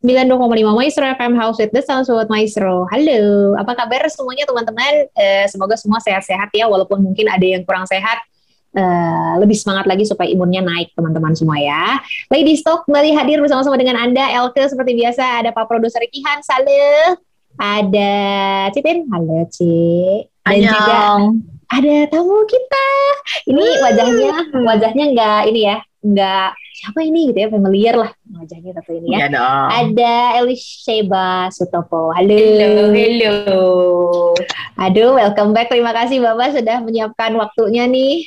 92,5 Maestro FM House with the Sound Sobat Maestro. Halo, apa kabar semuanya teman-teman? Uh, semoga semua sehat-sehat ya, walaupun mungkin ada yang kurang sehat. Uh, lebih semangat lagi supaya imunnya naik teman-teman semua ya. Lady Stock kembali hadir bersama-sama dengan Anda, Elke seperti biasa. Ada Pak Produser Kihan, Saleh. Ada Citin, halo Ci. Dan Annyeong. juga ada tamu kita. Ini wajahnya, wajahnya nggak ini ya, nggak siapa ini gitu ya, familiar lah wajahnya satu ini ya. Ya dong. Ada Elis Sheba Sutopo. Halo. Hello, hello. Aduh, welcome back. Terima kasih Bapak sudah menyiapkan waktunya nih.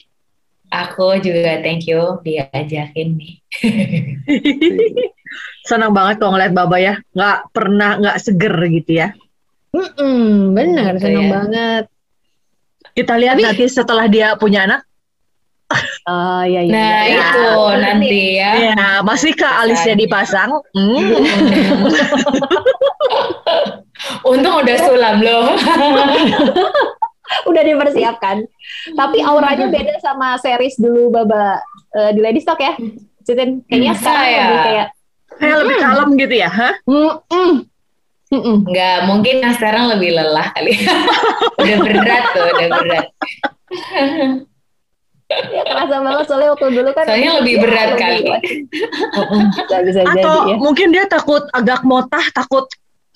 Aku juga thank you diajakin nih. Senang banget kalau ngeliat Baba ya. Nggak pernah nggak seger gitu ya. Mm-mm, bener, Gitu senang ya. banget. Kita lihat Tapi- nanti setelah dia punya anak. Oh iya iya. Nah, iya. itu nanti ya. Ya, masihkah alisnya dipasang? Hmm. Untung udah sulam loh. Udah dipersiapkan. Tapi auranya beda sama series dulu Baba eh, di Lady Stock ya. Citin, kayaknya Hmm, sekarang saya. lebih kayak Kayak lebih kalem gitu ya, hah? mm-mm. Mm-mm. Enggak, mungkin yang sekarang lebih lelah kali. udah berat tuh, udah berat. Ya kerasa banget soalnya waktu dulu kan Soalnya lebih berat kali. Bisa bisa jadi Atau ya. mungkin dia takut agak motah, takut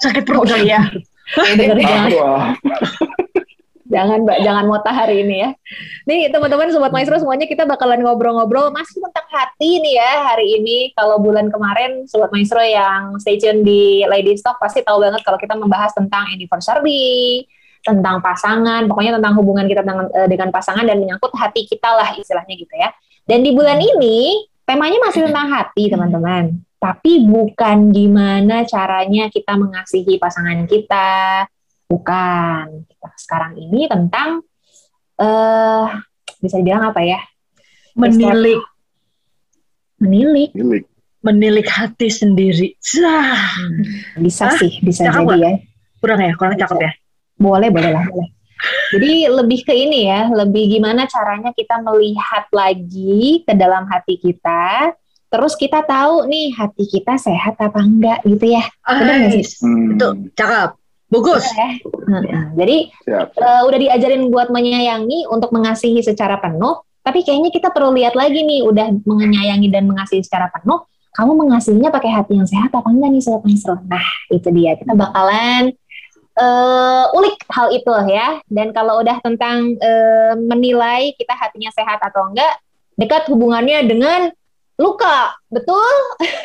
sakit perut kali ya. Bener, jangan, Wah, jangan Mbak, jangan motah hari ini ya. Nih teman-teman sobat maestro semuanya kita bakalan ngobrol-ngobrol masih tentang hati nih ya hari ini. Kalau bulan kemarin sobat maestro yang stay tune di Lady Stock pasti tahu banget kalau kita membahas tentang anniversary, tentang pasangan, pokoknya tentang hubungan kita dengan, eh, dengan pasangan dan menyangkut hati kita lah istilahnya gitu ya. Dan di bulan ini temanya masih tentang hati teman-teman. Tapi bukan gimana caranya kita mengasihi pasangan kita, bukan. Kita sekarang ini tentang eh bisa dibilang apa ya? Menilik, Menilik. milik. menilik hati sendiri. Zah, Bisa Hah? sih, bisa Cakep jadi ya. kurang ya, kurang cakep ya. Boleh, boleh lah, boleh. Jadi lebih ke ini ya, lebih gimana caranya kita melihat lagi ke dalam hati kita, terus kita tahu nih hati kita sehat apa enggak gitu ya. Bener nggak sih? Ais, Hmm, Itu cakep, bagus. Bener ya? Heeh. Jadi siap. eh, udah diajarin buat menyayangi untuk mengasihi secara penuh, tapi kayaknya kita perlu lihat lagi nih, udah menyayangi dan mengasihi secara penuh, kamu mengasihinya pakai hati yang sehat apa enggak nih sobat maestro? Nah, itu dia. Kita bakalan eh, ulik hal itu ya. Dan kalau udah tentang eh, menilai kita hatinya sehat atau enggak, dekat hubungannya dengan luka, betul?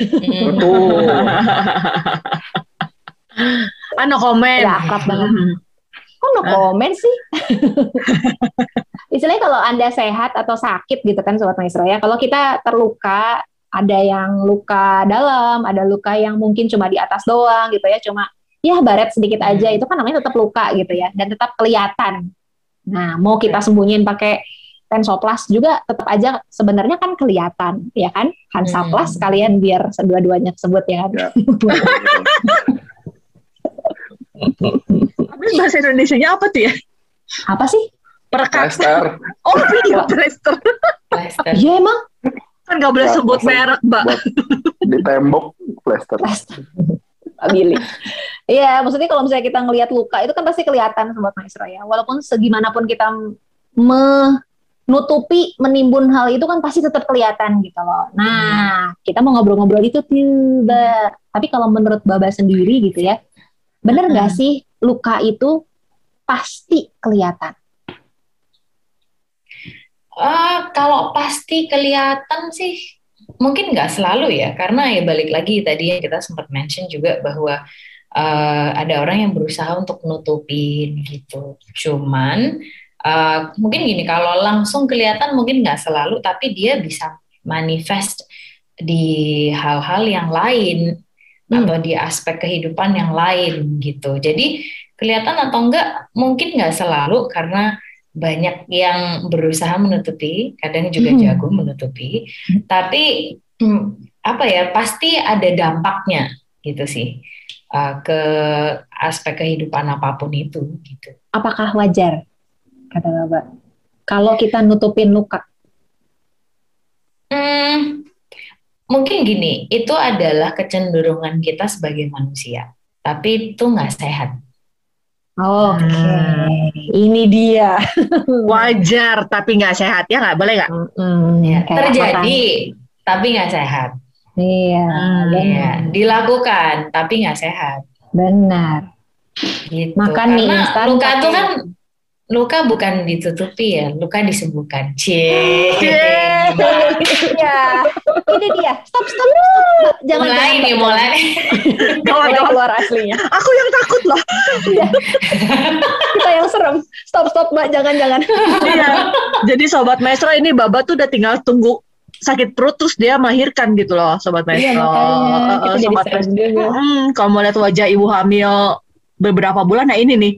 Hmm. Betul. Ah, no comment. Udah akrab banget. Hmm. Kok no comment sih? Istilahnya kalau Anda sehat atau sakit gitu kan Sobat Maestro ya. Kalau kita terluka, ada yang luka dalam, ada luka yang mungkin cuma di atas doang gitu ya, cuma ya baret sedikit aja, itu kan namanya tetap luka gitu ya, dan tetap kelihatan. Nah, mau kita sembunyiin pakai tensoplas juga tetap aja sebenarnya kan kelihatan, ya kan? Hansaplas Hmm. kalian biar dua-duanya sebut ya kan. Ya. Tapi bahasa Indonesia-nya apa tuh ya? Apa sih? Perekat. Plaster Oh iya, plaster. Plaster. Iya emang Kan nggak boleh sebut merek, Mbak. di tembok plaster. Billy. Iya, maksudnya kalau misalnya kita ngelihat luka itu kan pasti kelihatan sobat maestro ya. Walaupun segimanapun kita menutupi, menimbun hal itu kan pasti tetap kelihatan gitu loh. Nah, kita mau ngobrol-ngobrol itu tiba. Tapi kalau menurut Baba sendiri gitu ya, bener nggak sih? Luka itu pasti kelihatan? Eh, kalau pasti kelihatan sih mungkin nggak selalu ya. Karena ya balik lagi tadi yang kita sempat mention juga bahwa eh, ada orang yang berusaha untuk nutupin gitu. Cuman eh, mungkin gini kalau langsung kelihatan mungkin nggak selalu tapi dia bisa manifest di hal-hal yang lain Hmm. atau di aspek kehidupan yang lain gitu jadi kelihatan atau enggak mungkin nggak selalu karena banyak yang berusaha menutupi, kadang juga Hmm. jago menutupi, tapi hmm, apa ya pasti ada dampaknya gitu sih uh, ke aspek kehidupan apa pun itu gitu. Apakah wajar kata Baba? Kalau kita nutupin luka, Hmm, mungkin gini, itu adalah kecenderungan kita sebagai manusia, tapi itu nggak sehat. Oke, Hmm. ini dia. Wajar tapi nggak sehat ya nggak boleh nggak? Mm-mm, Ya, terjadi, tapi nggak sehat. Iya, Hmm, benar. Ya, dilakukan, tapi nggak sehat. benar. Gitu. Makan mie Karena instan luka tapi- tuh kan luka bukan ditutupi ya, luka disembuhkan. Cie. Iya, ini dia. Stop, stop, stop. Jangan, mulai jangan, nih, mulai. Kawan, keluar aslinya. aku yang takut loh. Kita yang serem. Stop, stop, Mbak. Jangan, jangan. Iya. Jadi sobat maestro ini Baba tuh udah tinggal tunggu sakit perut terus dia melahirkan gitu loh sobat Iya, maestro. makanya kita eh, jadi sobat maestro. Hmm, kalau mau lihat wajah ibu hamil beberapa bulan nah ini nih.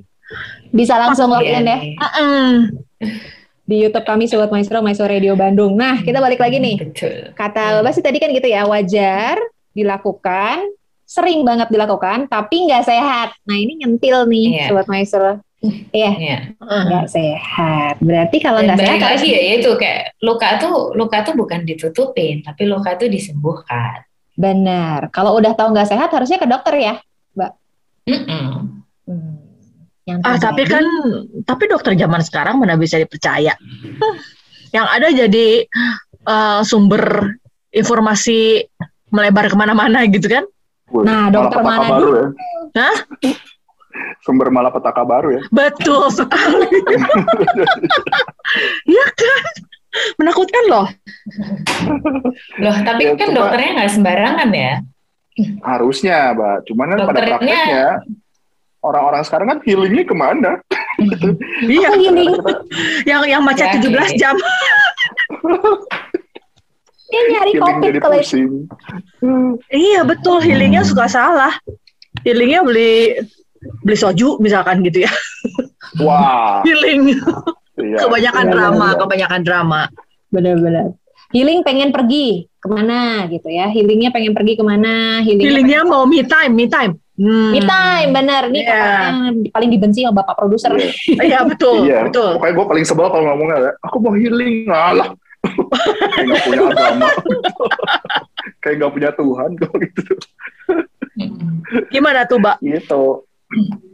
Bisa langsung Iya login ya nih. Hmm. Di YouTube kami Sobat Maestro, Maestro Radio Bandung. Nah, kita balik lagi nih. Betul. Kata Bapak sih tadi kan gitu ya, wajar dilakukan, sering banget dilakukan, tapi nggak sehat. Nah, ini nyentil nih, Iya. Sobat Maestro. Iya, Iya. nggak sehat. Berarti kalau nggak sehat lagi ya itu kayak luka tuh luka tuh bukan ditutupin, tapi luka tuh disembuhkan. benar. Kalau udah tahu nggak sehat, harusnya ke dokter ya. Mm-mm. Hmm. Yang Ah, tapi kan tapi dokter zaman sekarang mana bisa dipercaya. Yang ada jadi eh, sumber informasi melebar ke mana-mana gitu kan? Wih, Nah, dokter mana baru dulu? ya. Hah? Sumber malapetaka baru ya. Betul sekali. Iya kan? Menakutkan loh. Loh, tapi Ya, kan cuma- dokternya nggak sembarangan ya. Harusnya, Mbak. Cuman kan pada prakteknya orang-orang sekarang kan healingnya ke mana? Iya, Aku healing. yang yang macet Ya, 17 oke. jam. Dia nyari Healing covid kalau. Iya, betul. Healingnya suka salah. Healingnya beli beli soju misalkan gitu ya. Wah. Healing. Iya. Kebanyakan Iya, drama, iya. kebanyakan drama. benar-benar. Healing pengen pergi ke mana gitu ya. Healingnya pengen pergi ke mana. Healingnya, Healingnya mau me time, me time. Hmm. Me time, benar. Nih kata-kata yang paling dibenci sama bapak produser. Iya. Iya, betul, Iya. betul. Pokoknya gue paling sebel kalau ngomongnya, aku mau healing. Alah. Kayak gak punya agama. Kayak gak punya Tuhan kalau gitu. Gimana tuh, Mbak? Gitu.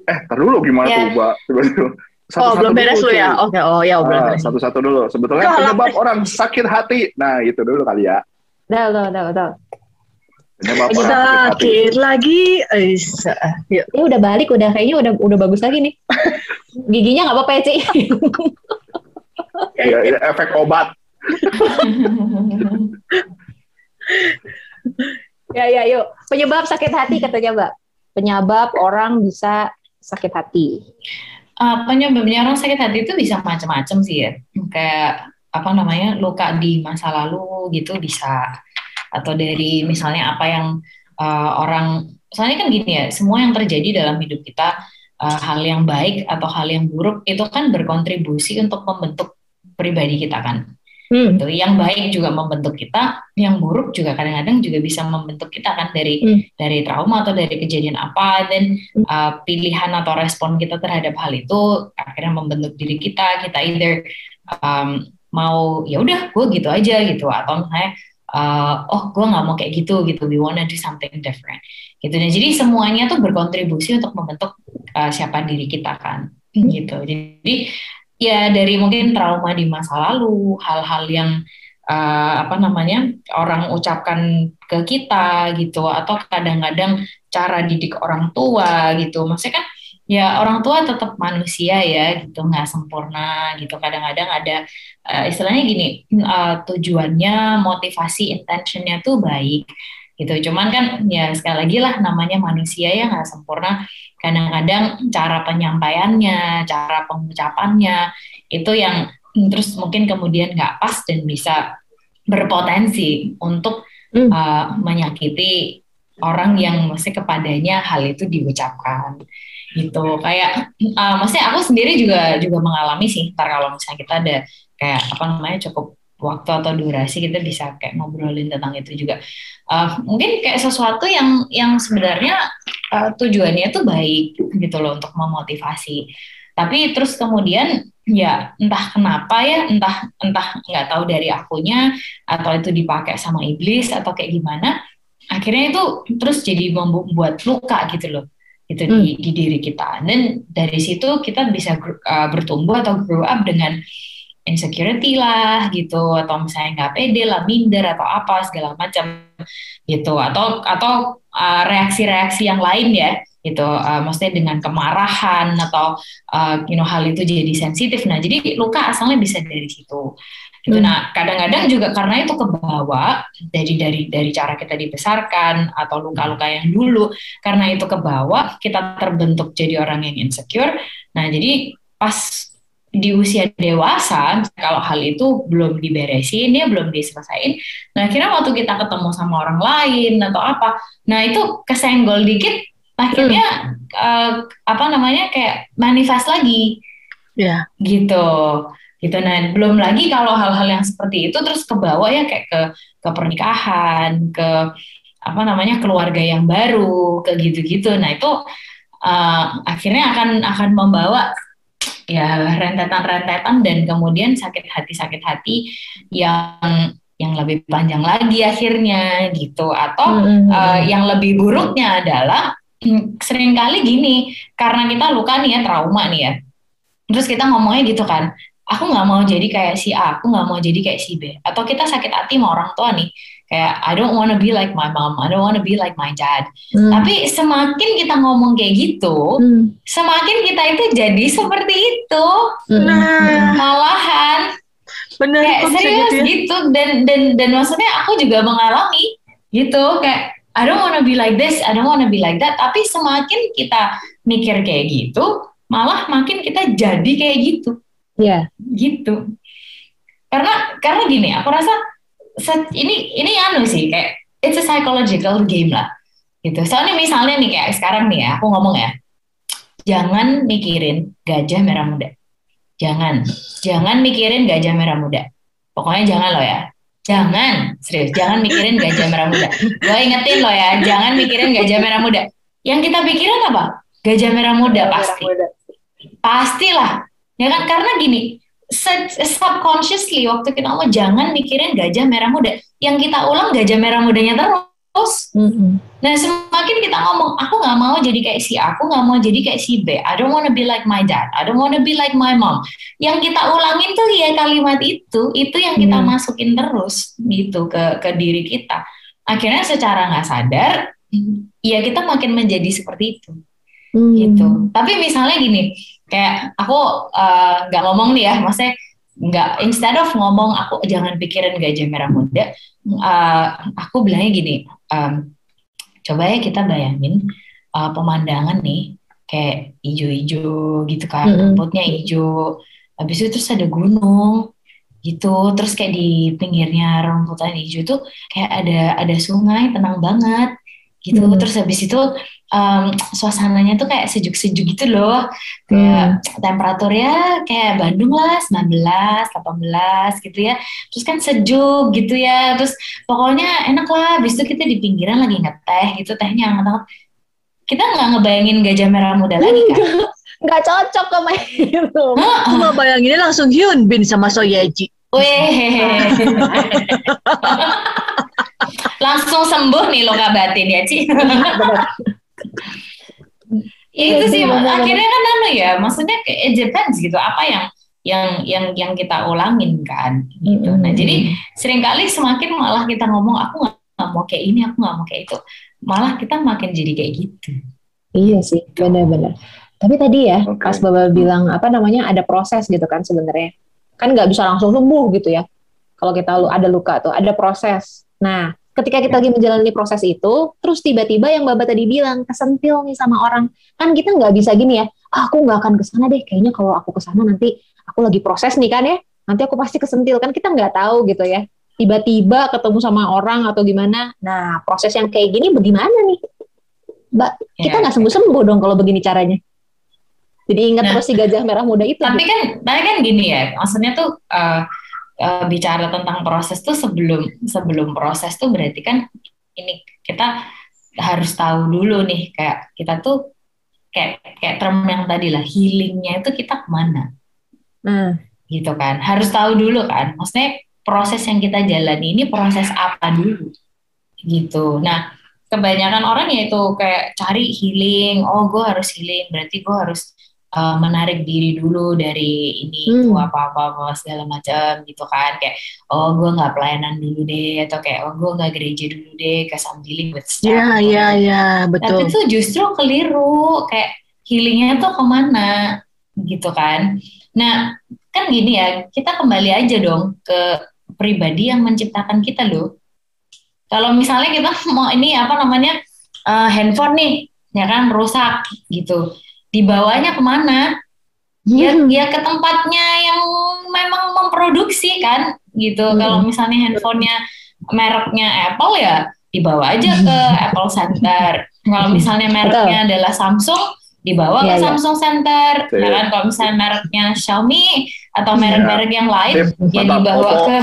Eh, tar dulu gimana Ya. tuh, Mbak? Tiba-tiba. Oh, Satu-satu belum beres dulu, lu ya? Oke, oh ya, belum Ah, beres. satu-satu dulu. Sebetulnya penyebab orang sakit hati. Nah, itu dulu kali ya. Udah, udah, udah, udah. Hati. Sakit lagi. Eh, yuk. Ini udah balik, udah kayaknya udah udah bagus lagi nih. Giginya nggak apa-apa ya, Ci? Iya, iya, efek obat. ya, ya, yuk. Penyebab sakit hati katanya, Mbak. Penyebab orang bisa sakit hati. Uh, penyebabnya orang sakit hati itu bisa macam-macam sih ya. Kayak apa namanya luka di masa lalu gitu bisa atau dari misalnya apa yang uh, orang soalnya kan gini ya semua yang terjadi dalam hidup kita uh, hal yang baik atau hal yang buruk itu kan berkontribusi untuk membentuk pribadi kita kan Hmm. gitu. Yang baik juga membentuk kita, yang buruk juga kadang-kadang juga bisa membentuk kita kan dari Hmm. dari trauma atau dari kejadian apa dan uh, pilihan atau respon kita terhadap hal itu akhirnya membentuk diri kita. Kita either um, mau ya udah gue gitu aja gitu atau misalnya uh, oh gue nggak mau kayak gitu gitu. We wanna do something different. Gitu. Dan jadi semuanya tuh berkontribusi untuk membentuk uh, siapa diri kita kan. Gitu. Jadi ya dari mungkin trauma di masa lalu, hal-hal yang uh, apa namanya orang ucapkan ke kita gitu, atau kadang-kadang cara didik orang tua gitu, maksudnya kan ya orang tua tetap manusia ya gitu, nggak sempurna gitu, kadang-kadang ada uh, istilahnya gini uh, tujuannya, motivasi, intentionnya tuh baik gitu, cuman kan ya sekali lagi lah namanya manusia ya nggak sempurna. Kadang-kadang cara penyampaiannya, cara pengucapannya itu yang terus mungkin kemudian nggak pas dan bisa berpotensi untuk Hmm. uh, menyakiti orang yang mesti kepadanya hal itu diucapkan gitu. Kayak uh, maksudnya aku sendiri juga juga mengalami sih ntar kalau misalnya kita ada kayak apa namanya cukup waktu atau durasi kita bisa kayak ngobrolin tentang itu juga. Uh, mungkin kayak sesuatu yang yang sebenarnya uh, tujuannya tuh baik gitu loh untuk memotivasi. Tapi terus kemudian ya entah kenapa ya entah entah nggak tahu dari akunya atau itu dipakai sama iblis atau kayak gimana akhirnya itu terus jadi membuat luka gitu loh itu hmm. di, di diri kita. Dan dari situ kita bisa uh, bertumbuh atau grow up dengan insecurity lah gitu atau misalnya nggak pede lah minder atau apa segala macam gitu. Atau atau uh, reaksi-reaksi uh, yang lain ya gitu. Uh, maksudnya dengan kemarahan atau uh, you know hal itu jadi sensitif. Nah jadi luka asalnya bisa dari situ gitu hmm. nah kadang-kadang juga karena itu kebawa dari dari dari cara kita dibesarkan atau luka-luka yang dulu karena itu kebawa kita terbentuk jadi orang yang insecure nah jadi pas di usia dewasa kalau hal itu belum diberesin ya belum diselesaikan nah akhirnya waktu kita ketemu sama orang lain atau apa nah itu kesenggol dikit akhirnya hmm. uh, apa namanya kayak manifest lagi ya yeah. gitu gitu. Nah belum lagi kalau hal-hal yang seperti itu terus ke bawah ya kayak ke ke pernikahan ke apa namanya keluarga yang baru ke gitu-gitu. Nah itu uh, akhirnya akan akan membawa ya rentetan-rentetan dan kemudian sakit hati sakit hati yang yang lebih panjang lagi akhirnya gitu. Atau mm -hmm. uh, yang lebih buruknya adalah sering kali gini karena kita luka nih ya trauma nih ya. Terus kita ngomongnya gitu kan aku nggak mau jadi kayak si A aku nggak mau jadi kayak si B atau kita sakit hati sama orang tua nih kayak I don't wanna be like my mom I don't wanna be like my dad hmm. tapi semakin kita ngomong kayak gitu hmm. semakin kita itu jadi seperti itu hmm. nah malahan benar kayak serius gitu, ya? gitu dan dan dan maksudnya aku juga mengalami gitu kayak I don't wanna be like this, I don't wanna be like that. Tapi semakin kita mikir kayak gitu, malah makin kita jadi kayak gitu. Iya. Yeah. Gitu. Karena karena gini, aku rasa ini ini anu sih kayak it's a psychological game lah. Gitu. Soalnya misalnya nih kayak sekarang nih ya, aku ngomong ya, jangan mikirin gajah merah muda. Jangan, jangan mikirin gajah merah muda. Pokoknya jangan loh ya. Jangan, serius, jangan mikirin gajah merah muda. Gue ingetin lo ya, jangan mikirin gajah merah muda. Yang kita pikirin apa? Gajah merah muda pasti. Pastilah. Ya kan karena gini, subconsciously waktu kita ngomong jangan mikirin gajah merah muda. Yang kita ulang gajah merah mudanya terus. Mm-hmm. Nah semakin kita ngomong, aku nggak mau jadi kayak si A, aku nggak mau jadi kayak si B. I don't wanna be like my dad. I don't wanna be like my mom. Yang kita ulangin tuh ya kalimat itu, itu yang kita mm. masukin terus gitu ke ke diri kita. Akhirnya secara nggak sadar, ya kita makin menjadi seperti itu. Mm. Gitu. Tapi misalnya gini, kayak aku eh, nggak uh, ngomong nih ya, maksudnya nggak instead of ngomong aku jangan pikirin gajah merah muda uh, aku bilangnya gini um, coba ya kita bayangin uh, pemandangan nih kayak hijau-hijau gitu kan mm -hmm. rumputnya hijau habis itu terus ada gunung gitu terus kayak di pinggirnya rumputan hijau itu kayak ada ada sungai tenang banget gitu. Hmm. terus habis itu um, suasananya tuh kayak sejuk-sejuk gitu loh. Kayak hmm. temperaturnya kayak Bandung lah 19 18 gitu ya. Terus kan sejuk gitu ya. Terus pokoknya enak lah. Habis itu kita di pinggiran lagi ngeteh gitu tehnya hangat kita nggak ngebayangin gajah merah muda lagi kan? Nggak cocok sama itu. Cuma bayanginnya langsung Hyun Bin sama Soyeji. Weh. Langsung sembuh nih lo batin ya, Ci. ya, itu sih akhirnya kan anu ya, maksudnya it depends gitu apa yang yang yang yang kita ulangin kan gitu. Nah, jadi sering kali semakin malah kita ngomong aku nggak mau kayak ini, aku nggak mau kayak itu. Malah kita makin jadi kayak gitu. Iya sih, benar-benar. Tapi tadi ya, okay. pas Bapak bilang apa namanya ada proses gitu kan sebenarnya kan nggak bisa langsung sembuh gitu ya kalau kita ada luka tuh ada proses nah ketika kita lagi menjalani proses itu terus tiba-tiba yang bapak tadi bilang kesentil nih sama orang. Kan kita nggak bisa gini ya ah, aku nggak akan ke sana deh kayaknya kalau aku ke sana nanti aku lagi proses nih kan ya nanti aku pasti kesentil. Kan kita nggak tahu gitu ya tiba-tiba ketemu sama orang atau gimana. Nah proses yang kayak gini bagaimana nih? Mbak kita ya, nggak sembuh-sembuh dong kalau begini caranya. Jadi ingat nah, terus si gajah merah muda itu. Tapi kan, tapi kan gini ya, maksudnya tuh uh, uh, bicara tentang proses tuh sebelum sebelum proses tuh berarti kan ini kita harus tahu dulu nih kayak kita tuh kayak kayak term yang tadi lah healingnya itu kita ke mana? Hmm. gitu kan harus tahu dulu kan maksudnya proses yang kita jalani ini proses apa dulu? Gitu. Nah kebanyakan orang ya itu kayak cari healing oh gue harus healing berarti gue harus uh, menarik diri dulu dari ini Hmm. itu apa apa apa segala macam gitu kan. Kayak oh gue nggak pelayanan dulu deh atau kayak oh gue nggak gereja dulu deh cause I'm dealing with stuff Iya, iya, iya, tapi betul. itu justru keliru kayak healingnya tuh ke mana gitu kan. Nah kan gini ya kita kembali aja dong ke pribadi yang menciptakan kita loh. Kalau misalnya kita mau ini apa namanya eh, handphone nih ya kan rusak gitu dibawanya ke mana? Ya Hmm. ya ke tempatnya yang memang memproduksi kan gitu. Hmm. kalau misalnya handphonenya mereknya Apple ya dibawa aja ke Apple Center. Kalau misalnya mereknya adalah Samsung dibawa Iya, ke iya. Samsung Center Sip. ya kan kalau misalnya mereknya Xiaomi atau merek-merek yang lain Sip, ya dibawa ke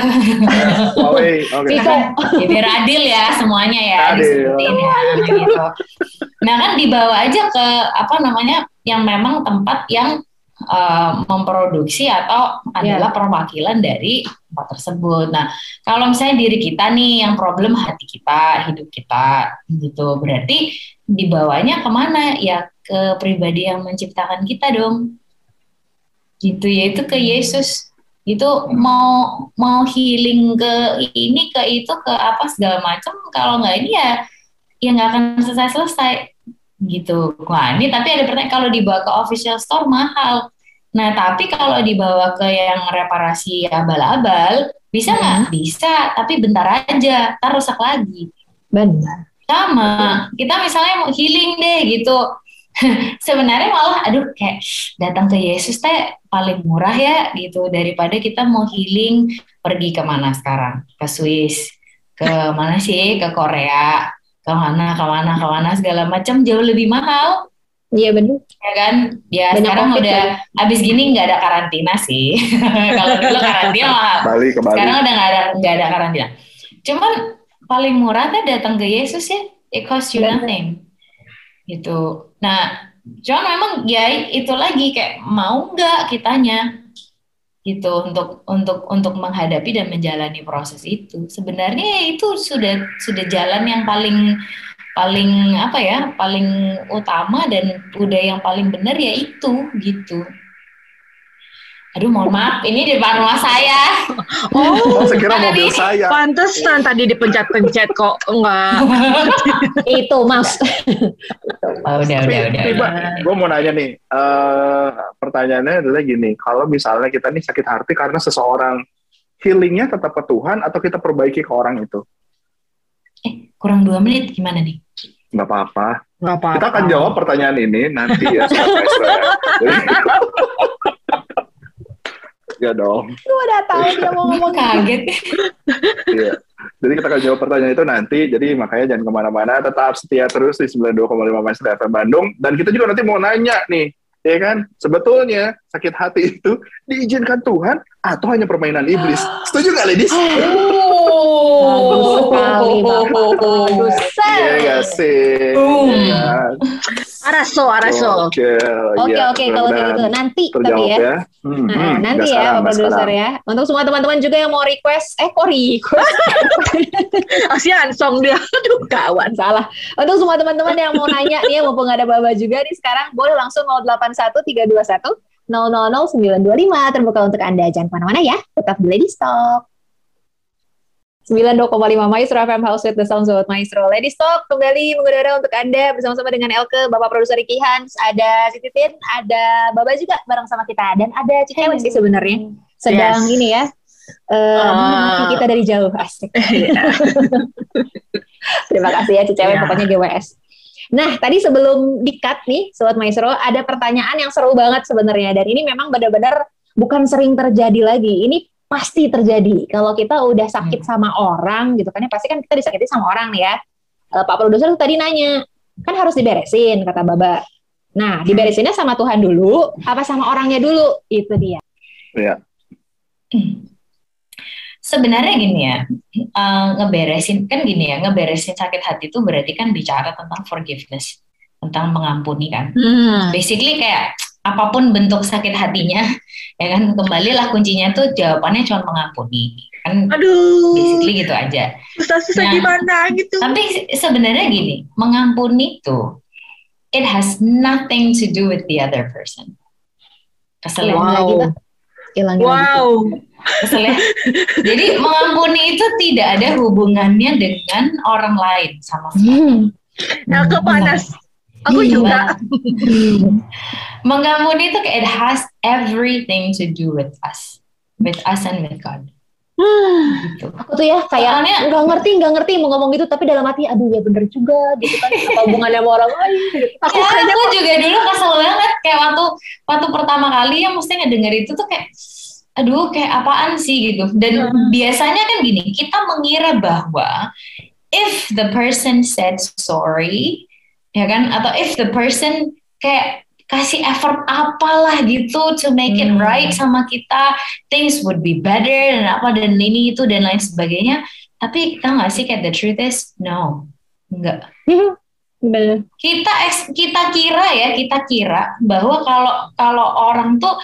Huawei, oke. Vivo. ya biar adil ya semuanya ya Adil. disebutin ya gitu. Nah kan dibawa aja ke apa namanya yang memang tempat yang eh, memproduksi atau adalah perwakilan dari tempat tersebut. Nah kalau misalnya diri kita nih yang problem hati kita, hidup kita gitu, berarti dibawanya ke mana? Ya ke pribadi yang menciptakan kita dong. Gitu yaitu ke Yesus itu mau mau healing ke ini ke itu ke apa segala macam kalau nggak ini ya ya nggak akan selesai selesai gitu. Wah ini tapi ada pertanyaan kalau dibawa ke official store mahal. Nah tapi kalau dibawa ke yang reparasi abal-abal bisa nggak? Bisa tapi bentar aja tar rusak lagi. Benar. sama kita misalnya mau healing deh gitu. Sebenarnya malah aduh kayak datang ke Yesus teh paling murah ya gitu. Daripada kita mau healing pergi ke mana sekarang? Ke Swiss ke mana sih? Ke Korea mana ke mana segala macam jauh lebih mahal. Iya benar. ya kan? Ya Banyak sekarang COVID udah abis gini nggak ada karantina sih. Kalau dulu karantina malah Bali ke Bali. sekarang udah nggak ada nggak ada karantina. Cuman paling murah tuh datang ke Yesus ya. It cost you nothing. Gitu. Nah cuman memang ya itu lagi kayak mau nggak kitanya gitu untuk untuk untuk menghadapi dan menjalani proses itu. Sebenarnya itu sudah sudah jalan yang paling paling apa ya paling utama dan udah yang paling benar ya itu gitu aduh mohon maaf ini di depan rumah saya Oh, saya kira Ada mobil di- saya. Pantesan tadi dipencet-pencet kok enggak. Itu mas. oh, udah udah udah, udah. Gue mau nanya nih, eh, pertanyaannya adalah gini, kalau misalnya kita nih sakit hati karena seseorang healingnya tetap ke Tuhan atau kita perbaiki ke orang itu, eh kurang dua menit gimana nih nggak apa-apa. Enggak apa-apa. Kita akan jawab pertanyaan ini nanti ya, Ya. ya dong. Gue udah tahu dia mau ngomong kaget Iya. Jadi kita akan jawab pertanyaan itu nanti. Jadi makanya jangan ke mana-mana. Tetap setia terus di 92,5 Maestro FM Bandung. Dan kita juga nanti mau nanya nih. Ya kan? Sebetulnya sakit hati itu diizinkan Tuhan atau hanya permainan iblis? Setuju nggak, ladies? Bagus sekali. Bagus Iya nggak sih? Araso, araso. Oke, Oke iya, oke kalau kayak gitu nanti tapi ya. ya. Hmm, Nah, hmm, nanti ya sekarang, Pak nggak produser ya. Untuk semua teman-teman juga yang mau request, eh kok request? Asian song dia. Aduh, kawan. Salah. Untuk semua teman-teman yang mau nanya nih, mumpung ada Baba juga nih sekarang, boleh langsung 081 321 000925 terbuka untuk Anda. Jangan ke mana-mana ya, tetap di Lady Stock. 92,5 Maestro FM House with the Sounds of Maestro. Lady Stock kembali mengudara untuk Anda bersama-sama dengan Elke, Bapak Produser Ricky Hans, ada Si Titin, ada Baba juga bareng sama kita, dan ada Cicewek sih sebenarnya. Sedang Yes. ini ya, eh, Ah. mengamati kita dari jauh. Asik. Terima kasih ya Cicewek, Ya. pokoknya GWS. Nah, tadi sebelum di-cut nih, Sobat Maestro, ada pertanyaan yang seru banget sebenarnya. Dan ini memang benar-benar bukan sering terjadi lagi. Ini pasti terjadi. Kalau kita udah sakit sama orang gitu kan, ya pasti kan kita disakiti sama orang nih ya. Eh, Pak Produser tuh tadi nanya, kan harus diberesin, kata Baba. Nah, diberesinnya sama Tuhan dulu, apa sama orangnya dulu? Itu dia. Iya. sebenarnya gini ya eh, ngeberesin kan gini ya ngeberesin sakit hati itu berarti kan bicara tentang forgiveness tentang mengampuni kan Hmm. basically kayak apa pun bentuk sakit hatinya ya kan kembalilah kuncinya tuh jawabannya cuma mengampuni kan Aduh. basically gitu aja Susah-susah Nah, gimana gitu. tapi se- sebenarnya gini mengampuni tuh it has nothing to do with the other person kesel? Hilang lagi, Pak. Hilang lagi. Wow. kesel ya? jadi mengampuni itu tidak ada hubungannya dengan orang lain sama sekali Hmm. Nah, ke panas. Aku Iya. juga. mengampuni itu kayak it has everything to do with us with us and with God gitu Aku tuh ya kayak Soalnya- nggak ngerti nggak ngerti mau ngomong gitu tapi dalam hati aduh ya bener juga gitu kan apa hubungannya sama orang lain gitu. Aku ya, aku juga dulu kesel banget kayak waktu waktu pertama kali yang mesti ngedenger itu tuh kayak aduh kayak apaan sih gitu. Dan biasanya kan gini, kita mengira bahwa if the person said sorry ya kan atau if the person kayak kasih effort apalah gitu to make it Hmm. right sama kita things would be better dan apa dan ini itu dan lain sebagainya tapi tau gak sih kayak the truth is no enggak Bener. kita kita kira ya kita kira bahwa kalau kalau orang tuh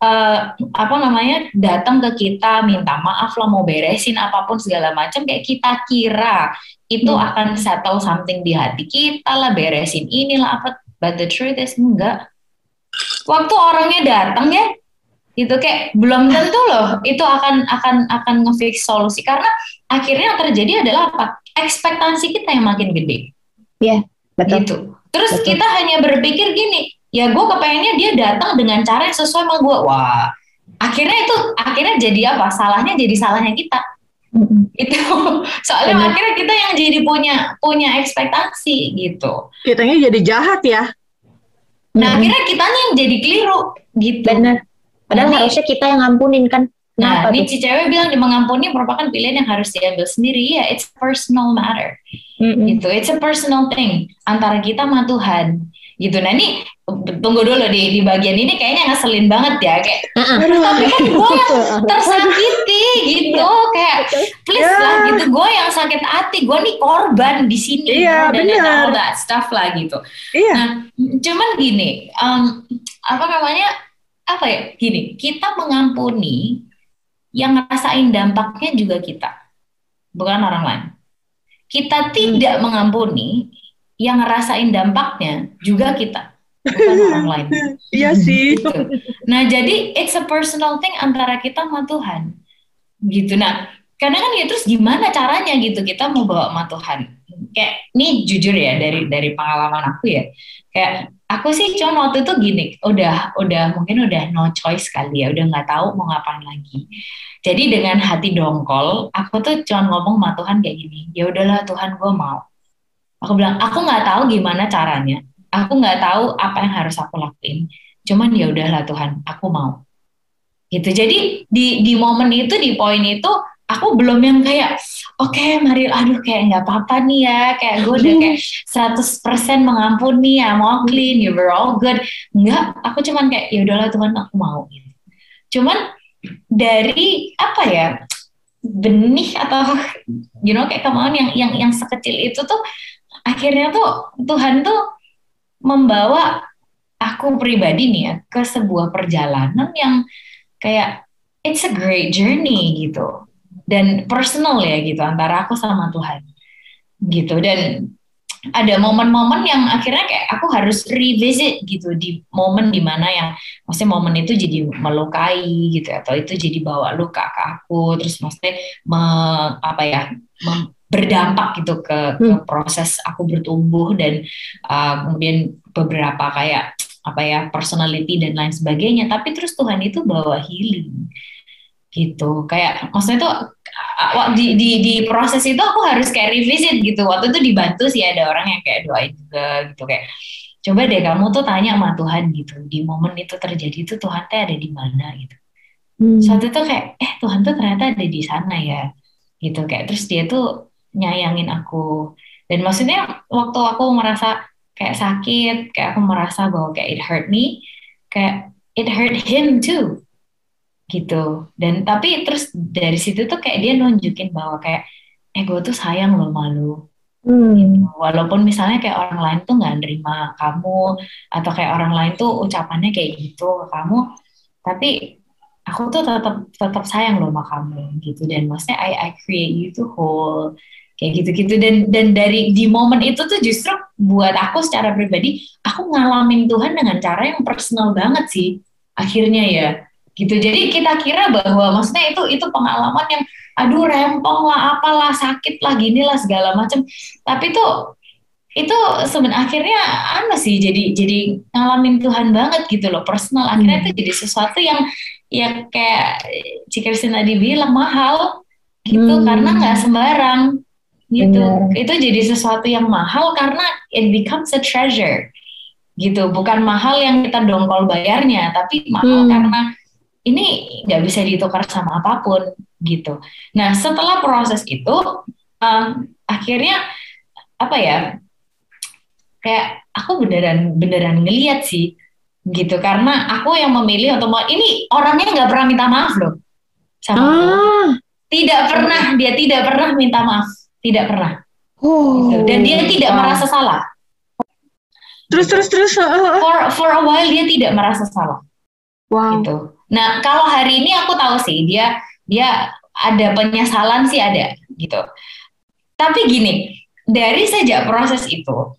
eh, apa namanya datang ke kita minta maaf lah mau beresin apa pun segala macam kayak kita kira itu Hmm. akan settle something di hati kita lah beresin inilah apa but the truth is enggak waktu orangnya datang ya itu kayak belum tentu loh itu akan akan akan ngefix solusi karena akhirnya yang terjadi adalah apa ekspektasi kita yang makin gede Betul. gitu. Terus Betul. kita hanya berpikir gini, ya gue kepengennya dia datang dengan cara yang sesuai sama gue. Wah, akhirnya itu akhirnya jadi apa? Salahnya jadi salahnya kita. Gitu. Soalnya Benar. akhirnya kita yang jadi punya punya ekspektasi gitu. Kitanya jadi jahat ya. Nah Mm-mm. akhirnya kitanya yang jadi keliru gitu. bener. Padahal Nah, ini- harusnya kita yang ngampunin kan. Nah, Kenapa ini tuh? si cewek bilang mengampuni merupakan pilihan yang harus diambil sendiri. Ya, it's personal matter. Mm-mm. gitu. It's a personal thing antara kita sama Tuhan. Gitu. Nah ini tunggu dulu di di bagian ini kayaknya ngeselin banget ya kayak Uh-uh. tapi kan gue yang tersakiti gitu kayak please Ya. lah gitu gue yang sakit hati gue nih korban di sini Iya, dan dan benar. all that stuff lah gitu Iya. nah cuman gini em, apa namanya apa ya gini kita mengampuni yang ngerasain dampaknya juga kita bukan orang lain kita tidak mengampuni yang ngerasain dampaknya juga kita bukan orang lain Iya sih. gitu. Nah, jadi it's a personal thing antara kita sama Tuhan. Gitu. Nah, kadang kan ya terus gimana caranya gitu kita mau bawa sama Tuhan. Kayak ini jujur ya dari dari pengalaman aku ya. Kayak aku sih cuma waktu itu gini, udah udah mungkin udah no choice kali ya, udah nggak tahu mau ngapain lagi. Jadi dengan hati dongkol, aku tuh cuma ngomong sama Tuhan kayak gini, ya udahlah Tuhan gue mau. Aku bilang, aku nggak tahu gimana caranya, aku nggak tahu apa yang harus aku lakuin. Cuman ya udahlah Tuhan aku mau. Gitu. Jadi di di momen itu di poin itu aku belum yang kayak oke mari aduh kayak nggak apa-apa nih ya. Kayak gue udah kayak 100% mengampuni ya mau clean you were all good. Enggak aku cuman kayak ya udahlah Tuhan aku mau. Cuman dari apa ya benih atau you know kayak kemauan yang yang yang sekecil itu tuh akhirnya tuh Tuhan tuh membawa aku pribadi nih ya ke sebuah perjalanan yang kayak it's a great journey gitu. Dan personal ya gitu antara aku sama Tuhan gitu. Dan ada momen-momen yang akhirnya kayak aku harus revisit gitu di momen di mana yang maksudnya momen itu jadi melukai gitu atau itu jadi bawa luka ke aku. Terus maksudnya me- apa ya berdampak gitu ke, ke proses aku bertumbuh dan uh, kemudian beberapa kayak apa ya personality dan lain sebagainya. Tapi terus Tuhan itu bawa healing gitu. Kayak maksudnya tuh uh, di, di di proses itu aku harus kayak revisit gitu. Waktu itu dibantu sih ada orang yang kayak doain juga gitu. Kayak coba deh kamu tuh tanya sama Tuhan gitu. Di momen itu terjadi itu Tuhan tuh ada di mana gitu. Hmm. saat itu kayak eh Tuhan tuh ternyata ada di sana ya. Gitu kayak terus dia tuh nyayangin aku. Dan maksudnya waktu aku merasa kayak sakit kayak aku merasa bahwa kayak it hurt me kayak it hurt him too gitu. Dan tapi terus dari situ tuh kayak dia nunjukin bahwa kayak eh gue tuh sayang loh malu Hmm. walaupun misalnya kayak orang lain tuh nggak nerima kamu atau kayak orang lain tuh ucapannya kayak gitu ke kamu tapi aku tuh tetap tetap sayang loh sama kamu gitu. Dan maksudnya I I create you to whole kayak gitu-gitu. Dan dan dari di momen itu tuh justru buat aku secara pribadi aku ngalamin Tuhan dengan cara yang personal banget sih akhirnya ya. Gitu. Jadi kita kira bahwa maksudnya itu itu pengalaman yang aduh rempong lah apalah sakit lah gini lah segala macam tapi tuh itu sebenarnya akhirnya apa sih jadi jadi ngalamin Tuhan banget gitu loh personal. Akhirnya itu jadi sesuatu yang ya kayak Cik Kristin tadi bilang mahal gitu Hmm. karena nggak sembarang gitu Benar. itu jadi sesuatu yang mahal karena it becomes a treasure gitu bukan mahal yang kita dongkol bayarnya tapi mahal Hmm. karena ini nggak bisa ditukar sama apa pun gitu nah setelah proses itu eh, akhirnya apa ya kayak aku beneran beneran ngeliat sih gitu karena aku yang memilih untuk mau ini orangnya nggak pernah minta maaf loh sama aku. Ah. tidak pernah dia tidak pernah minta maaf tidak pernah Oh. gitu. dan dia tidak merasa salah Terus terus terus. for for a while dia tidak merasa salah Wow. gitu nah kalau hari ini aku tahu sih dia dia ada penyesalan sih ada gitu tapi gini dari sejak proses itu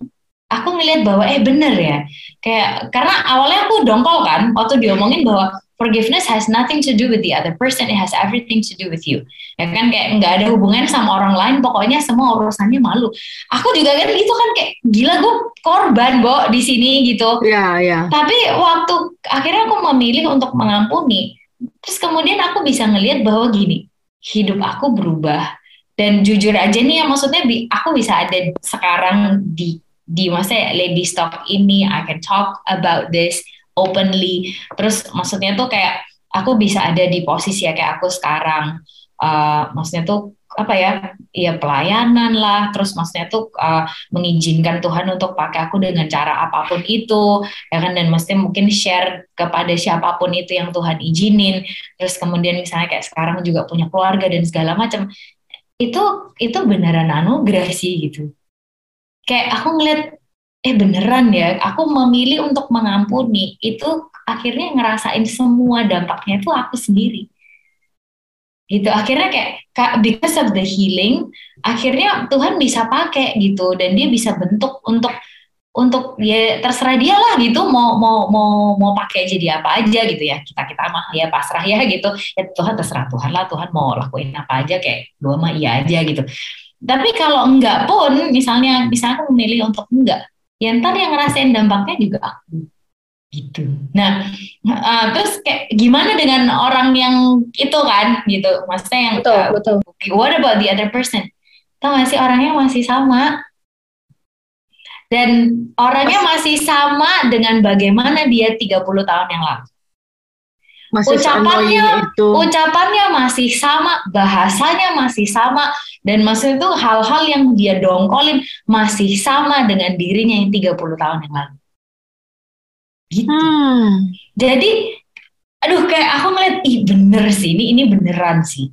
aku ngelihat bahwa eh bener ya kayak karena awalnya aku dongkol kan waktu diomongin bahwa forgiveness has nothing to do with the other person. It has everything to do with you. Ya kan? Kayak nggak ada hubungan sama orang lain. Pokoknya semua urusannya malu. Aku juga kan gitu kan kayak gila gue korban bo di sini gitu. Ya ya. tapi waktu akhirnya aku memilih untuk mengampuni, terus kemudian aku bisa ngelihat bahwa gini, hidup aku berubah. Dan jujur aja nih ya maksudnya bi- aku bisa ada sekarang di di masa lady stock ini I can talk about this openly. Terus maksudnya tuh kayak aku bisa ada di posisi ya kayak aku sekarang. Eh, maksudnya tuh apa ya ya pelayanan lah. Terus maksudnya tuh eh, mengizinkan Tuhan untuk pakai aku dengan cara apa pun itu ya kan? Dan mesti mungkin share kepada siapa pun itu yang Tuhan izinin. Terus kemudian misalnya kayak sekarang juga punya keluarga dan segala macam. Itu itu beneran anugerah sih gitu. Kayak aku ngeliat eh beneran ya aku memilih untuk mengampuni. Itu akhirnya ngerasain semua dampaknya itu aku sendiri. Gitu akhirnya kayak ka- because of the healing akhirnya Tuhan bisa pakai gitu dan dia bisa bentuk untuk untuk ya terserah dia lah gitu mau mau mau mau pakai jadi apa aja gitu ya. Kita kita mah ya pasrah ya gitu. Ya Tuhan terserah Tuhan lah Tuhan mau lakuin apa aja kayak dua mah iya aja gitu. Tapi kalau enggak pun misalnya misalnya aku memilih untuk enggak ya ntar yang ngerasain dampaknya juga aku. Gitu. Nah uh, terus kayak gimana dengan orang yang itu kan gitu. Maksudnya yang Betul, uh, betul. what about the other person? Tau gak sih orangnya masih sama. Dan orangnya masih sama dengan bagaimana dia 30 tahun yang lalu. Masih Ucapannya- itu. Ucapannya masih sama, bahasanya masih sama, dan maksudnya itu hal-hal yang dia dongkolin masih sama dengan dirinya yang 30 tahun yang lalu. Gitu. Hmm. Jadi, aduh kayak aku ngeliat, ih bener sih, ini ini beneran sih.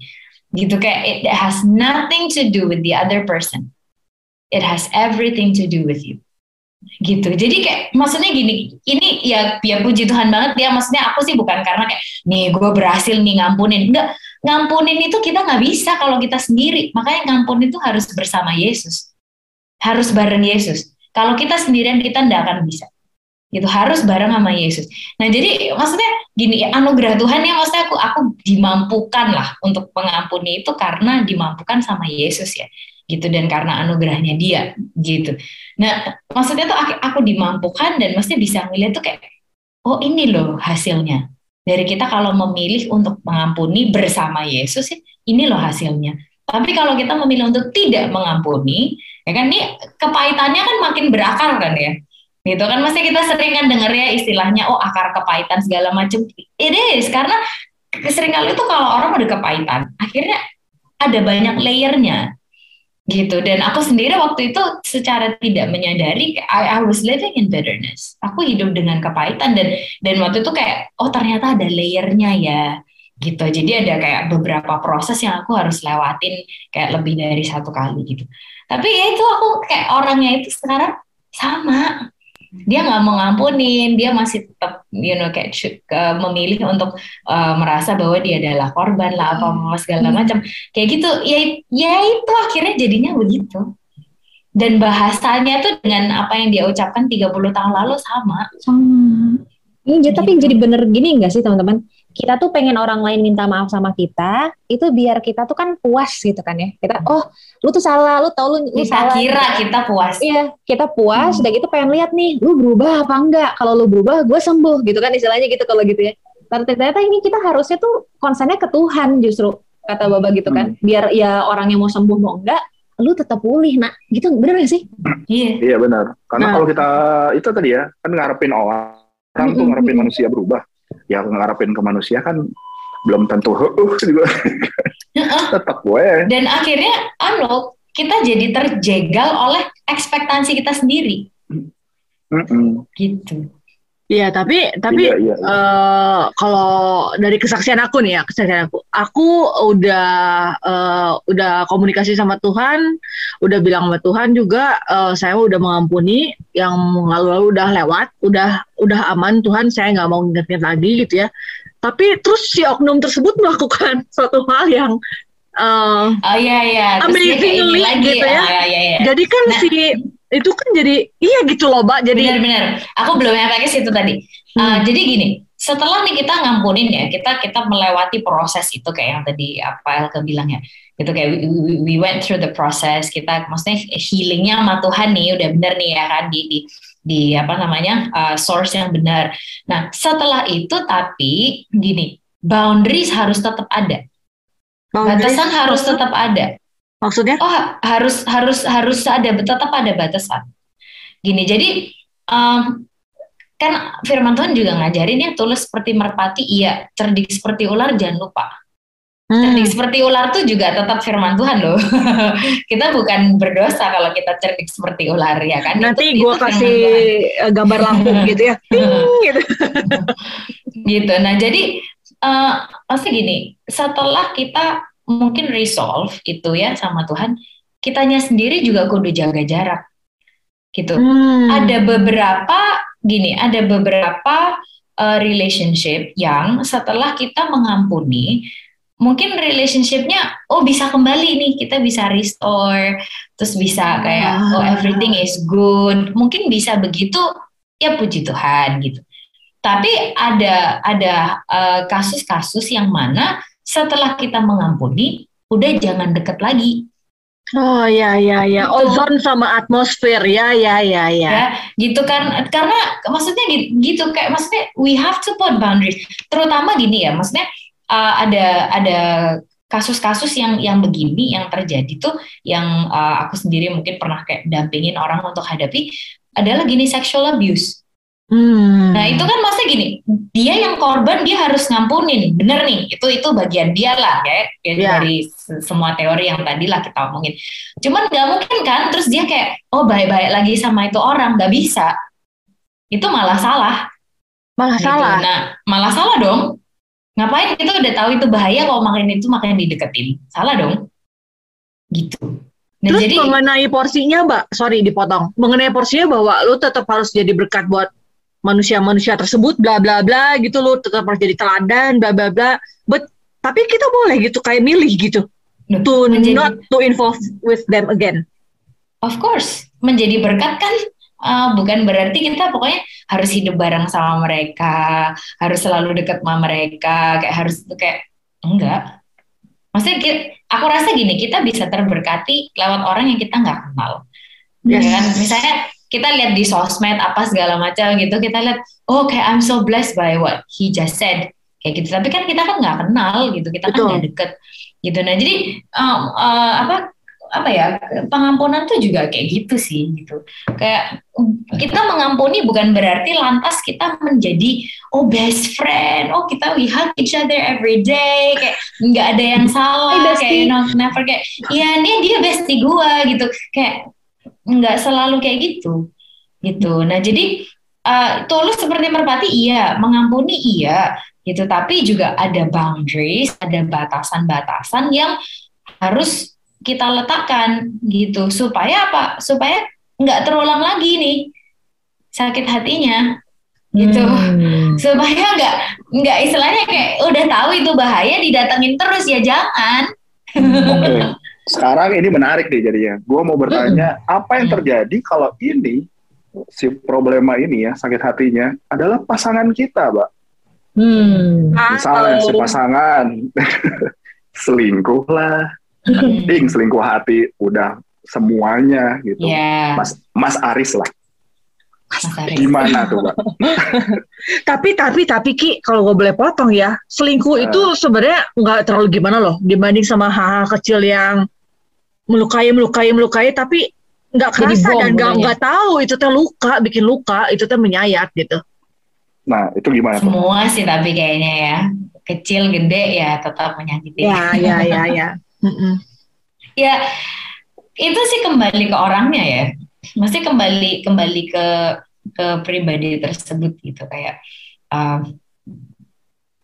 Gitu kayak it has nothing to do with the other person. It has everything to do with you. Gitu. Jadi kayak maksudnya gini, ini ya ya puji Tuhan banget ya. Maksudnya aku sih bukan karena kayak nih gue berhasil nih ngampunin. Enggak, ngampunin itu kita nggak bisa kalau kita sendiri. Makanya ngampunin itu harus bersama Yesus. Harus bareng Yesus. Kalau kita sendirian kita nggak akan bisa gitu harus bareng sama Yesus. Nah jadi maksudnya gini anugerah Tuhan ya maksudnya aku aku dimampukan lah untuk mengampuni itu karena dimampukan sama Yesus ya gitu dan karena anugerahnya dia gitu. Nah maksudnya tuh aku, aku dimampukan dan mesti bisa ngeliat tuh kayak oh ini loh hasilnya dari kita kalau memilih untuk mengampuni bersama Yesus ini loh hasilnya. Tapi kalau kita memilih untuk tidak mengampuni, ya kan ini kepahitannya kan makin berakar kan ya gitu kan masih kita sering kan denger ya istilahnya oh akar kepahitan segala macam it is karena sering kali itu kalau orang udah kepahitan akhirnya ada banyak layernya gitu. Dan aku sendiri waktu itu secara tidak menyadari I, I was living in bitterness. Aku hidup dengan kepahitan dan dan waktu itu kayak oh ternyata ada layernya ya gitu. Jadi ada kayak beberapa proses yang aku harus lewatin kayak lebih dari satu kali gitu. Tapi ya itu aku kayak orangnya itu sekarang sama dia nggak mau ngampunin dia masih tetap you know kayak uh, memilih untuk uh, merasa bahwa dia adalah korban lah apa apa segala macam. Kayak gitu ya ya itu akhirnya jadinya begitu. Dan bahasanya tuh dengan apa yang dia ucapkan 30 tahun lalu sama. Sama. Ini tapi gitu. jadi bener gini enggak sih teman-teman kita tuh pengen orang lain minta maaf sama kita itu biar kita tuh kan puas gitu kan ya. Kita oh lu tuh salah lu tau lu, lu kita salah. kira kita puas. Iya kita puas hmm. udah gitu pengen lihat nih lu berubah apa enggak? Kalau lu berubah gue sembuh gitu kan istilahnya gitu kalau gitu ya. Tapi ternyata ini kita harusnya tuh konsennya ke Tuhan justru kata Baba gitu kan. Hmm. biar ya orang yang mau sembuh mau enggak lu tetap pulih nak. Gitu bener gak sih? Iya. Iya benar. Karena nah. kalau kita itu tadi ya kan ngarepin orang orang tuh ngarepin manusia berubah ya ngarepin ke manusia kan belum tentu uh juga tetap gue. Dan akhirnya anu kita jadi terjegal oleh ekspektasi kita sendiri. Mm -mm. gitu Iya, tapi tapi iya, iya, iya. Uh, kalau dari kesaksian aku nih ya, kesaksian aku, aku udah uh, udah komunikasi sama Tuhan, udah bilang sama Tuhan juga, uh, saya udah mengampuni yang lalu-lalu udah lewat, udah udah aman Tuhan, saya nggak mau inget-inget lagi gitu ya. Tapi terus si oknum tersebut melakukan suatu hal yang uh, oh iya iya, amazingly gitu ya. Oh, iya, iya, iya. Jadi kan nah, si itu kan jadi iya gitu loh mbak. Jadi benar-benar aku belum nyampe ke situ tadi. Hmm. uh, jadi gini setelah nih kita ngampunin ya kita kita melewati proses itu kayak yang tadi apa Elke bilang ya. Gitu kayak we, we went through the process kita maksudnya healingnya sama Tuhan nih udah bener nih ya kan di di di apa namanya uh, source yang benar. Nah setelah itu tapi gini boundaries harus tetap ada. Boundaries batasan harus tetap ada Maksudnya? Oh harus harus harus ada tetap ada batasan. Gini jadi um, kan Firman Tuhan juga ngajarin ya tulus seperti merpati iya cerdik seperti ular jangan lupa. Hmm. Cerdik seperti ular tuh juga tetap firman Tuhan loh. kita bukan berdosa kalau kita cerdik seperti ular ya kan. Nanti gue kasih eh, gambar lampu gitu ya. gitu. gitu. Nah jadi uh, pasti gini, setelah kita mungkin resolve itu ya sama Tuhan, kitanya sendiri juga kudu jaga jarak. Gitu. Hmm. Ada beberapa gini, ada beberapa uh, relationship yang setelah kita mengampuni mungkin relationshipnya oh bisa kembali nih kita bisa restore terus bisa kayak oh everything is good mungkin bisa begitu ya puji Tuhan gitu tapi ada ada eh, kasus-kasus uh, yang mana setelah kita mengampuni, udah jangan deket lagi. Oh ya ya ya, gitu. ozon sama atmosfer ya ya ya ya. Ya, gitu kan karena maksudnya gitu kayak maksudnya we have to put boundaries. Terutama gini ya, maksudnya uh, ada ada kasus-kasus yang yang begini yang terjadi tuh yang uh, aku sendiri mungkin pernah kayak dampingin orang untuk hadapi adalah gini sexual abuse. Hmm. Nah itu kan maksudnya gini, dia yang korban dia harus ngampunin, bener nih, itu itu bagian dia lah ya, ya yeah. dari semua teori yang tadi lah kita omongin. Cuman nggak mungkin kan, terus dia kayak oh baik-baik lagi sama itu orang, nggak bisa, itu malah salah. Malah gitu. salah. Nah malah salah dong. Ngapain kita udah tahu itu bahaya kalau makin itu makin dideketin, salah dong. Gitu. Nah, Terus jadi, mengenai porsinya, Mbak, sorry dipotong. Mengenai porsinya bahwa lu tetap harus jadi berkat buat manusia-manusia tersebut bla bla bla gitu loh. Tetap harus jadi teladan bla bla bla. But tapi kita boleh gitu kayak milih gitu. To menjadi, not to involve with them again. Of course menjadi berkat kan uh, bukan berarti kita pokoknya harus hidup bareng sama mereka harus selalu dekat sama mereka kayak harus kayak enggak. Maksudnya aku rasa gini kita bisa terberkati lewat orang yang kita nggak kenal. Ya yes. kan? Misalnya kita lihat di sosmed apa segala macam gitu kita lihat oh kayak I'm so blessed by what he just said kayak gitu. Tapi kan kita kan nggak kenal gitu kita kan Betul. kan nggak deket gitu. Nah jadi um, uh, apa apa ya pengampunan tuh juga kayak gitu sih gitu. Kayak kita mengampuni bukan berarti lantas kita menjadi oh best friend oh kita we hug each other every day kayak nggak ada yang salah hey, kayak you know, never kayak ya ini dia bestie gua gitu. Kayak nggak selalu kayak gitu. Gitu. Nah jadi uh, tulus seperti merpati iya. Mengampuni iya. Gitu. Tapi juga ada boundaries ada batasan-batasan yang harus kita letakkan. Gitu. Supaya apa? Supaya nggak terulang lagi nih sakit hatinya. Gitu. Hmm. supaya nggak nggak istilahnya kayak udah tahu itu bahaya didatengin terus. Ya jangan. Okay. sekarang ini menarik nih jadinya gue mau bertanya hmm. apa yang terjadi kalau ini si problema ini ya sakit hatinya adalah pasangan kita mbak hmm. misalnya si pasangan selingkuh lah ding selingkuh hati udah semuanya gitu yeah. mas mas Aris lah Gimana tuh, Pak? tapi tapi tapi Ki, kalau gue boleh potong ya, selingkuh uh. itu sebenarnya nggak terlalu gimana loh dibanding sama hal-hal kecil yang melukai, melukai, melukai, tapi nggak kerasa dan nggak nggak tahu itu teh luka, bikin luka, itu teh menyayat gitu. Nah, itu gimana? Semua tuh? sih tapi kayaknya ya, kecil, gede ya tetap menyakiti. Ya, ya, ya, ya. ya, itu sih kembali ke orangnya ya mesti kembali kembali ke ke pribadi tersebut gitu kayak uh,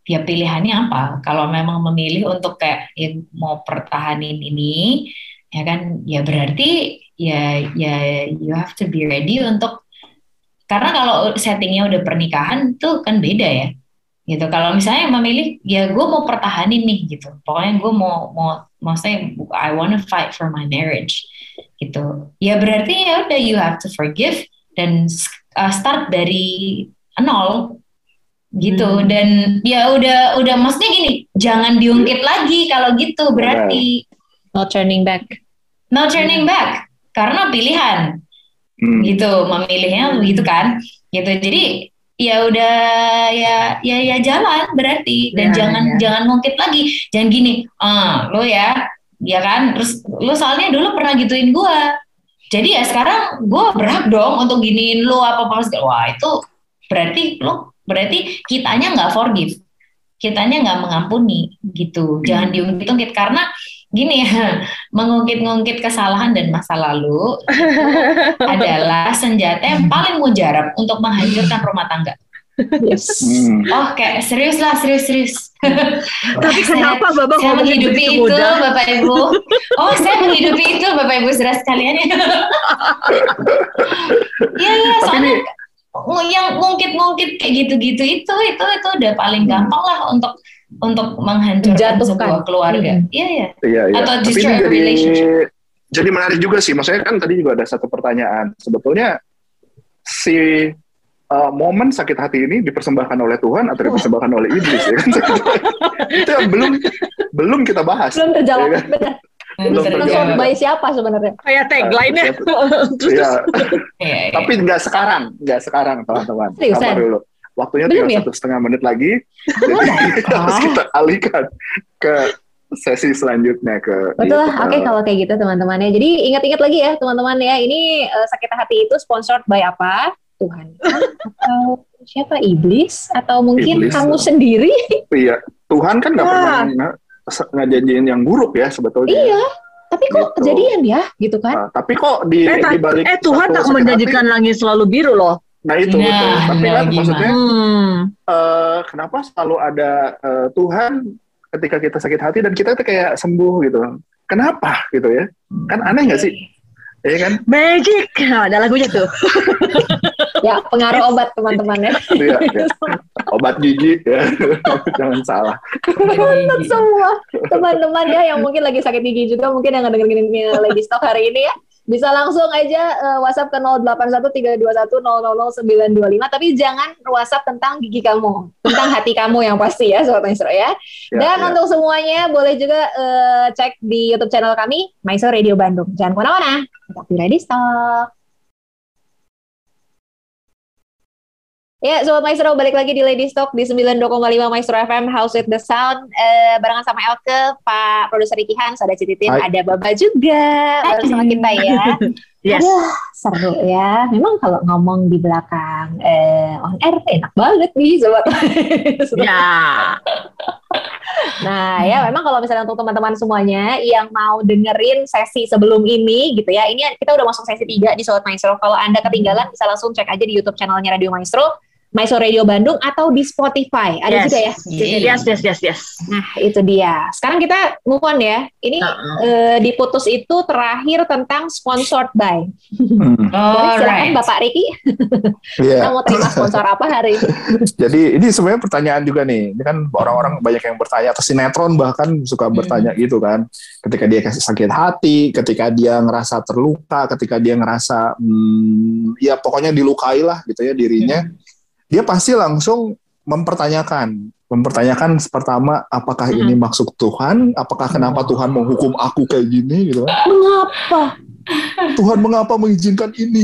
ya pilihannya apa kalau memang memilih untuk kayak ya, mau pertahanin ini ya kan? Ya berarti ya ya you have to be ready untuk karena kalau settingnya udah pernikahan tuh kan beda ya. Gitu. Kalau misalnya memilih ya gue mau pertahanin nih gitu. Pokoknya gue mau mau mau saya I wanna fight for my marriage gitu. Ya berarti ya udah you have to forgive dan uh, start dari nol gitu. Hmm. dan ya udah udah maksudnya gini jangan diungkit lagi kalau gitu berarti. No turning back no turning back. Karena pilihan. Hmm. gitu memilihnya gitu kan. Gitu. Jadi ya udah ya ya ya jalan berarti. Dan ya, jangan ya. jangan ngungkit lagi. Jangan gini ah lo ya. Ya kan? Terus lu soalnya dulu pernah gituin gue jadi ya sekarang gue berhak dong untuk giniin lu apa apa segala. Wah itu berarti lu berarti kitanya nggak forgive. Kitanya nggak mengampuni gitu. Jangan diungkit-ungkit. Karena gini ya mengungkit-ungkit kesalahan dan masa lalu adalah senjata yang paling mujarab untuk menghancurkan rumah tangga Yes. Hmm. Oh kayak serius lah, serius serius. Tapi kenapa Bapak saya menghidupi itu, muda? Bapak Ibu? Oh saya menghidupi itu, Bapak Ibu saudara sekalian. Iya iya, soalnya ini... yang ngungkit-ngungkit kayak gitu-gitu itu itu itu udah paling hmm. gampang lah untuk untuk menghancurkan Jatuhkan. sebuah keluarga. Hmm. Iya iya. Iya iya. Atau destroy a relationship. Jadi menarik juga sih, maksudnya kan tadi juga ada satu pertanyaan. Sebetulnya si uh, momen sakit hati ini dipersembahkan oleh Tuhan atau dipersembahkan oleh iblis ya kan? itu yang belum belum kita bahas belum terjawab ya kan? benar belum terjawab bayi siapa sebenarnya kayak tagline-nya ya. tapi nggak sekarang nggak sekarang teman-teman sabar dulu waktunya tinggal ya? satu setengah menit lagi jadi harus kita alihkan ke sesi selanjutnya ke betul lah oke okay, kalau kayak gitu teman-teman ya jadi ingat-ingat lagi ya teman-teman ya ini uh, sakit hati itu sponsored by apa Tuhan atau siapa iblis atau mungkin iblis. kamu sendiri? Iya, Tuhan kan nggak pernah ngajanjiin yang buruk ya sebetulnya. Iya, tapi kok gitu. kejadian ya, gitu kan? Nah, tapi kok di, eh, di balik eh Tuhan tak menjanjikan langit selalu biru loh. Nah itu nah, betul. Tapi kan gimana? maksudnya hmm. uh, kenapa selalu ada uh, Tuhan ketika kita sakit hati dan kita tuh kayak sembuh gitu? Kenapa gitu ya? Kan aneh nggak sih? Iya kan? Magic. Nah, ada lagunya tuh. ya, pengaruh obat teman-teman ya. Iya, ya. Obat gigi ya. Jangan salah. Untuk semua teman-teman ya yang mungkin lagi sakit gigi juga mungkin yang ngedengerin lagi stok hari ini ya bisa langsung aja uh, WhatsApp ke 081321000925 tapi jangan WhatsApp tentang gigi kamu, tentang hati kamu yang pasti ya Sobat Maestro ya. ya Dan ya. untuk semuanya boleh juga uh, cek di YouTube channel kami Maestro Radio Bandung. Jangan ke mana-mana, tetap di Ready Stock. Ya, Sobat Maestro, balik lagi di Lady Stock di 92,5 Maestro FM, House with the Sound. Uh, barengan sama Elke, Pak Produser Ricky Hans, ada Cititin, Hai. ada Baba juga. Bareng sama kita ya. yes. Aduh, seru ya. Memang kalau ngomong di belakang eh, on air enak banget nih, Sobat. ya. nah, ya memang kalau misalnya untuk teman-teman semuanya yang mau dengerin sesi sebelum ini gitu ya, ini kita udah masuk sesi 3 di Sobat Maestro. Kalau Anda ketinggalan bisa langsung cek aja di YouTube channelnya Radio Maestro Myso Radio Bandung atau di Spotify. Ada yes. juga ya? Yes, yes, yes, yes. Nah, itu dia. Sekarang kita move on ya. Ini uh -uh. Uh, diputus itu terakhir tentang sponsored by. Hmm. Oh, silakan right. Bapak Riki. yeah. Kita mau terima sponsor apa hari ini? Jadi ini sebenarnya pertanyaan juga nih. Ini kan orang-orang banyak yang bertanya atau sinetron bahkan suka hmm. bertanya gitu kan. Ketika dia sakit hati, ketika dia ngerasa terluka, ketika dia ngerasa hmm, ya pokoknya dilukai lah gitu ya dirinya. Hmm dia pasti langsung mempertanyakan mempertanyakan pertama apakah hmm. ini maksud Tuhan? Apakah kenapa Tuhan menghukum aku kayak gini gitu? Kan? mengapa? Tuhan mengapa mengizinkan ini?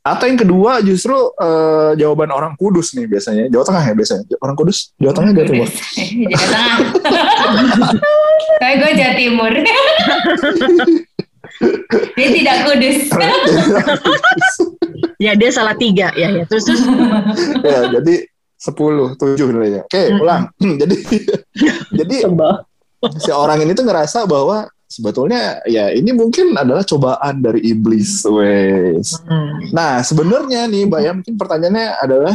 Atau yang kedua justru uh, jawaban orang kudus nih biasanya. Jawa Tengah ya biasanya? Orang kudus? Jawa Tengah Jawa Timur? Jawa Tengah. Kayak gue Jawa Timur. Dia tidak kudus ya dia salah tiga. Ya ya. Terus terus. Ya jadi sepuluh tujuh nilainya. Oke ulang. Jadi jadi si orang ini tuh ngerasa bahwa sebetulnya ya ini mungkin adalah cobaan dari iblis wes. Hmm. nah sebenarnya nih mbak ya mungkin pertanyaannya adalah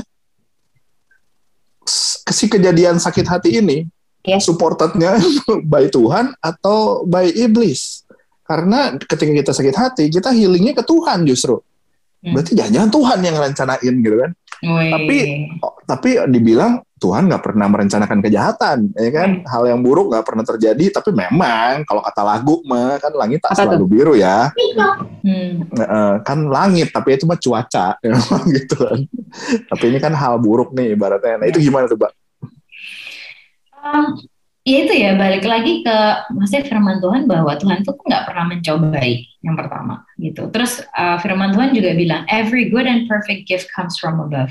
si kejadian sakit hati ini yes. supportednya by Tuhan atau by iblis? Karena ketika kita sakit hati kita healingnya ke Tuhan justru. Berarti jangan-jangan Tuhan yang rencanain gitu kan. Wee. Tapi oh, tapi dibilang Tuhan nggak pernah merencanakan kejahatan, ya kan? Hmm. Hal yang buruk nggak pernah terjadi. Tapi memang kalau kata lagu mah kan langit tak Apa selalu itu? biru ya. Hmm. kan langit, tapi itu mah cuaca, gitu kan. tapi ini kan hal buruk nih ibaratnya. Nah itu ya. gimana tuh, Mbak? Um, ya itu ya balik lagi ke maksudnya firman Tuhan bahwa Tuhan tuh nggak pernah mencobai yang pertama gitu. Terus uh, firman Tuhan juga bilang every good and perfect gift comes from above.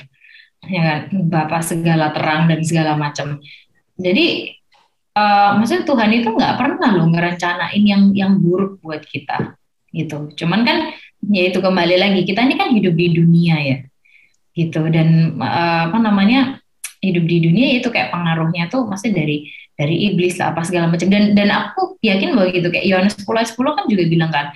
Ya kan, Bapak segala terang dan segala macam. Jadi uh, maksudnya Tuhan itu nggak pernah loh ngerencanain yang yang buruk buat kita gitu. Cuman kan ya itu kembali lagi kita ini kan hidup di dunia ya gitu dan uh, apa namanya hidup di dunia itu kayak pengaruhnya tuh masih dari dari iblis lah apa segala macam. Dan dan aku yakin bahwa gitu kayak Yohanes 10 10 kan juga bilang kan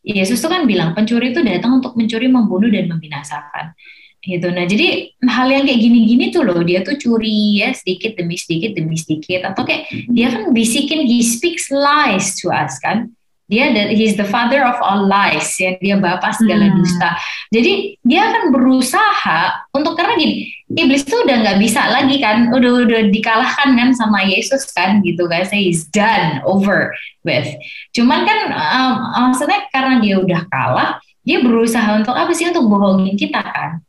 Yesus tuh kan bilang pencuri itu datang untuk mencuri membunuh dan membinasakan. Gitu. Nah jadi hal yang kayak gini-gini tuh loh dia tuh curi ya sedikit demi sedikit demi sedikit. Atau kayak dia kan bisikin he speaks lies to us kan dia that he's the father of all lies ya. Dia bapak segala hmm. dusta. Jadi dia akan berusaha untuk karena gini iblis tuh udah nggak bisa lagi kan udah udah dikalahkan kan sama Yesus kan gitu guys he's done over with. Cuman kan um, maksudnya karena dia udah kalah dia berusaha untuk apa sih? Untuk bohongin kita kan.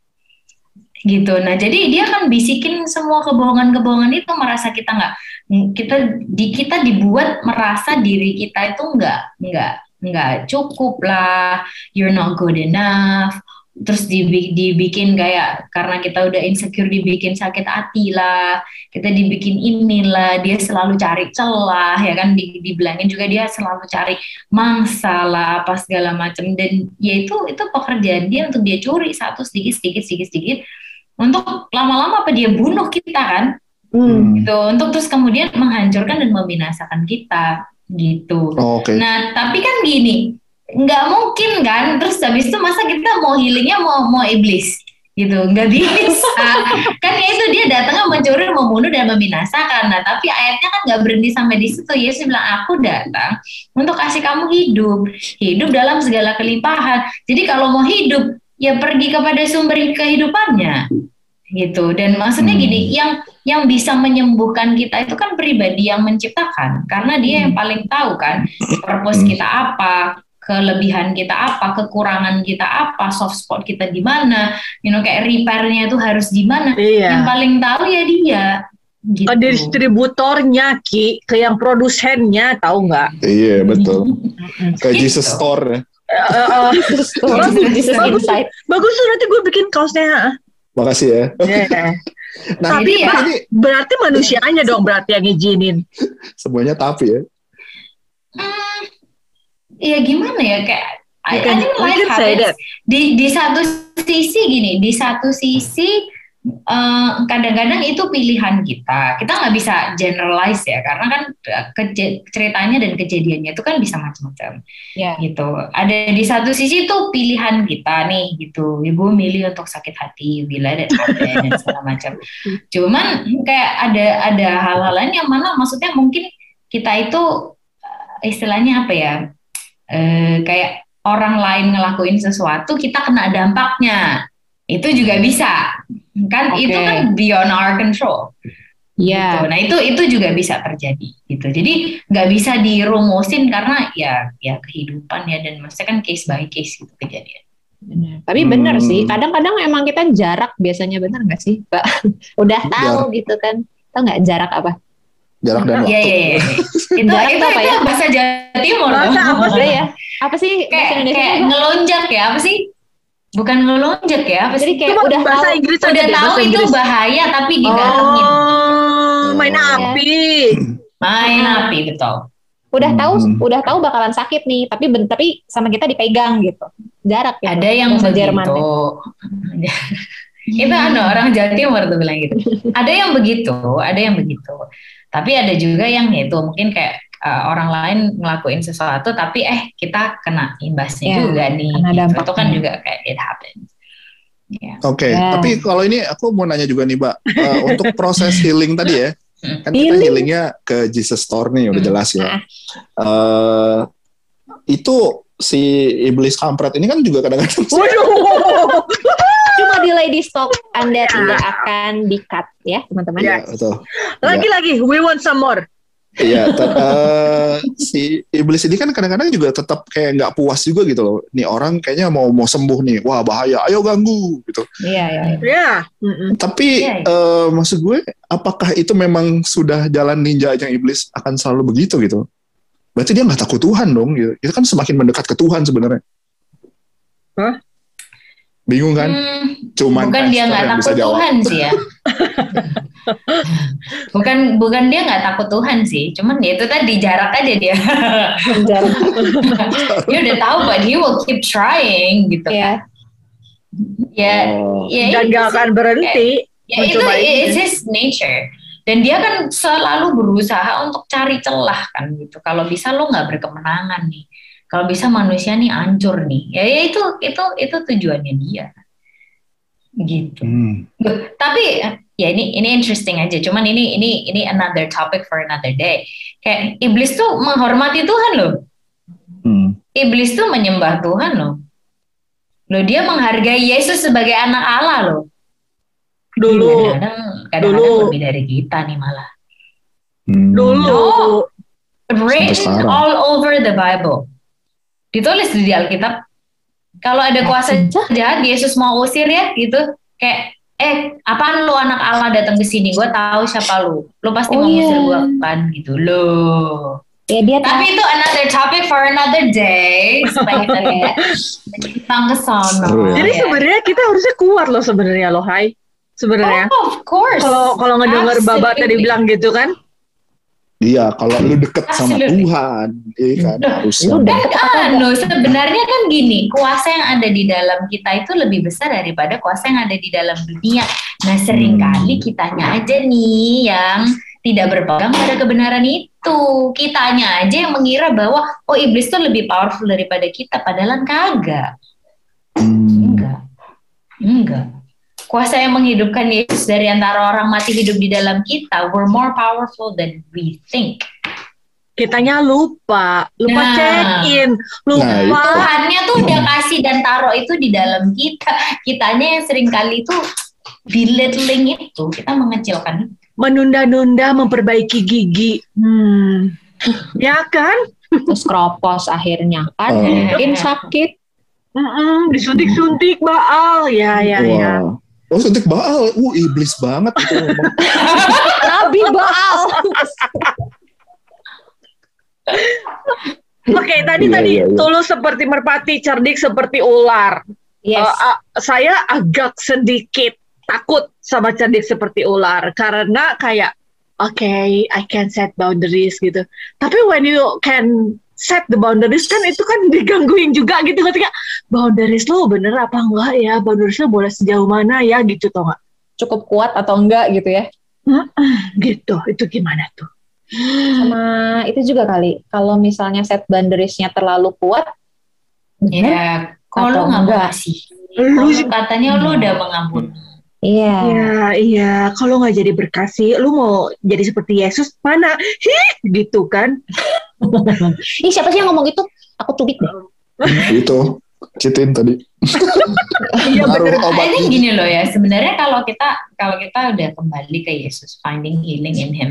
Gitu. Nah jadi dia akan bisikin semua kebohongan-kebohongan itu merasa kita nggak kita di kita dibuat merasa diri kita itu nggak nggak nggak cukup lah. You're not good enough. Terus dibikin kayak karena kita udah insecure dibikin sakit hati lah. Kita dibikin inilah dia selalu cari celah ya kan? Dibilangin juga dia selalu cari mangsa lah apa segala macam. Dan ya itu itu pekerjaan dia untuk dia curi satu sedikit sedikit sedikit sedikit. Untuk lama-lama apa dia bunuh kita kan Hmm. gitu. Untuk terus kemudian menghancurkan dan membinasakan kita gitu. Oh, okay. Nah tapi kan gini nggak mungkin kan? Terus habis itu masa kita mau healingnya mau mau iblis? Gitu nggak bisa. Kan ya itu dia datang mencuri membunuh dan membinasakan. Nah tapi ayatnya kan nggak berhenti sampai di situ. Yesus bilang aku datang untuk kasih kamu hidup. Hidup dalam segala kelimpahan. Jadi kalau mau hidup ya pergi kepada sumber kehidupannya gitu. Dan maksudnya hmm. gini yang yang bisa menyembuhkan kita itu kan pribadi yang menciptakan. Karena dia yang hmm. paling tahu kan purpose hmm. kita apa kelebihan kita apa kekurangan kita apa soft spot kita di mana you know kayak repairnya itu harus di mana. Iya. yang paling tahu ya dia gitu. ke distributornya ki ke yang produsennya tahu nggak? Iya betul. Ke Jesus Store Uh, uh, bagus, bagus, bagus. nanti gue bikin kaosnya Makasih ya. Yeah. nah, tapi ya, ini, berarti manusianya dong berarti yang ngizinin. Semuanya tapi ya. Hmm, ya gimana ya kayak I, I think life happens. Di di satu sisi gini, di satu sisi kadang kadang-kadang itu pilihan kita. Kita nggak bisa generalize ya, karena kan ceritanya dan kejadiannya itu kan bisa macam-macam. Yeah. Gitu. Ada di satu sisi itu pilihan kita nih, gitu. Ibu milih untuk sakit hati, bila ada dan segala macam. Cuman kayak ada ada hal-hal lain yang mana, maksudnya mungkin kita itu istilahnya apa ya? Uh, kayak orang lain ngelakuin sesuatu, kita kena dampaknya. Itu juga bisa kan okay. itu kan beyond our control Iya. Gitu. Nah itu itu juga bisa terjadi gitu. Jadi nggak bisa dirumusin karena ya ya kehidupan ya dan maksudnya kan case by case gitu kejadian. Benar. Tapi hmm. benar sih. Kadang-kadang emang kita jarak biasanya benar nggak sih, Pak? Udah tahu jarak. gitu kan? Tahu nggak jarak apa? Jarak dan waktu. Iya iya. iya. itu jarak itu, apa ya? Bahasa Jawa Timur. Bahasa apa sih ya? Apa sih? Kayak, kayak ngelonjak ya? Apa sih? Bukan ngelonjak ya jadi kayak Cuma udah bahasa tahu, Inggris udah tahu itu Inggris. bahaya tapi didatengin oh, main oh. api. Main api betul. Udah tahu hmm. udah tahu bakalan sakit nih tapi tapi sama kita dipegang gitu. Jarak gitu. ada yang begitu. Jerman, itu ada orang Jawa Timur tuh bilang gitu. Ada yang begitu ada yang begitu. Tapi ada juga yang itu mungkin kayak uh, orang lain ngelakuin sesuatu tapi eh kita kena imbasnya yeah, juga nih gitu. itu kan juga kayak it happens yeah. oke okay. yeah. tapi kalau ini aku mau nanya juga nih mbak uh, untuk proses healing tadi ya hmm. kan kita healingnya ke Jesus Store nih udah hmm. jelas ya uh, itu si iblis kampret ini kan juga kadang-kadang cuma delay di stok Anda tidak akan di cut ya teman-teman. Ya, Lagi-lagi, we want some more. Iya, uh, si iblis ini kan kadang-kadang juga tetap kayak nggak puas juga gitu loh. Nih orang kayaknya mau mau sembuh nih, wah bahaya, ayo ganggu gitu. Iya iya. Iya. Tapi yeah, yeah. Uh, maksud gue, apakah itu memang sudah jalan ninja yang iblis akan selalu begitu gitu? Berarti dia nggak takut Tuhan dong, gitu. Itu kan semakin mendekat ke Tuhan sebenarnya. Hah? Bingung kan? Hmm, Cuman bukan dia nggak takut Tuhan sih ya. bukan bukan dia nggak takut Tuhan sih, cuman ya itu tadi jarak aja dia. dia udah tahu but he will keep trying gitu yeah. kan. Ya, oh. ya dan gak akan berhenti. Ya, itu is his nature. Dan dia kan selalu berusaha untuk cari celah kan gitu. Kalau bisa lo nggak berkemenangan nih. Kalau bisa manusia nih hancur nih. Ya, ya itu itu itu tujuannya dia gitu. Hmm. Tapi ya ini ini interesting aja. Cuman ini ini ini another topic for another day. Kayak iblis tuh menghormati Tuhan loh. Hmm. Iblis tuh menyembah Tuhan loh. Loh dia menghargai Yesus sebagai anak Allah loh. Dulu. Kadang-kadang dulu. lebih dari kita nih malah. Hmm. Dulu. No, written all over the Bible. Ditulis di Alkitab kalau ada kuasa jahat Yesus mau usir ya gitu kayak eh apaan lu anak Allah datang ke sini gue tahu siapa lu lu pasti oh, mau yeah. usir gue kan gitu loh Ya, dia Tapi itu another topic for another day supaya kita kayak ke sana. Jadi ya. sebenarnya kita harusnya kuat loh sebenarnya loh Hai. Sebenarnya. Oh, of course. Kalau kalau ngedenger Baba tadi bilang gitu kan, Iya, kalau lu deket sama Tuhan, iya kan harus. Lu deket anu, sebenarnya kan gini, kuasa yang ada di dalam kita itu lebih besar daripada kuasa yang ada di dalam dunia. Nah, sering kali hmm. kitanya aja nih yang tidak berpegang pada kebenaran itu. Kitanya aja yang mengira bahwa oh iblis tuh lebih powerful daripada kita, padahal kagak. Hmm. Enggak. Enggak kuasa yang menghidupkan Yesus dari antara orang mati hidup di dalam kita we're more powerful than we think. Kitanya lupa lupa nah, check in lupa. Nah, Tuhannya tuh udah kasih dan taruh itu di dalam kita. Kitanya yang sering kali itu belittling itu kita mengecilkan. Menunda-nunda memperbaiki gigi. Hmm. ya kan? Terus kropos akhirnya kan? Oh. mungkin sakit. Mm -mm, disuntik-suntik baal. Ya ya wow. ya Oh suntik Baal, uh iblis banget itu. Nabi Baal. Oke, okay, tadi yeah, tadi yeah, yeah. tulus seperti merpati, cerdik seperti ular. Yes. Uh, uh, saya agak sedikit takut sama cerdik seperti ular karena kayak oke, okay, I can set boundaries gitu. Tapi when you can set the boundaries. Kan itu kan digangguin juga gitu. Ketika boundaries lo bener apa enggak ya? Boundaries lo boleh sejauh mana ya? Gitu tau gak cukup kuat atau enggak gitu ya. gitu, itu gimana tuh? Sama itu juga kali, kalau misalnya set boundariesnya terlalu kuat, ya kalau nggak ngasih, lu katanya lu udah mengampuni. Iya. Iya, iya. Kalau nggak jadi berkasih, lu mau jadi seperti Yesus mana? Hih, gitu kan? Ih, siapa sih yang ngomong itu? Aku tubik deh. itu, citin tadi. Iya benar. Ini gini loh ya, sebenarnya kalau kita kalau kita udah kembali ke Yesus, finding healing in Him,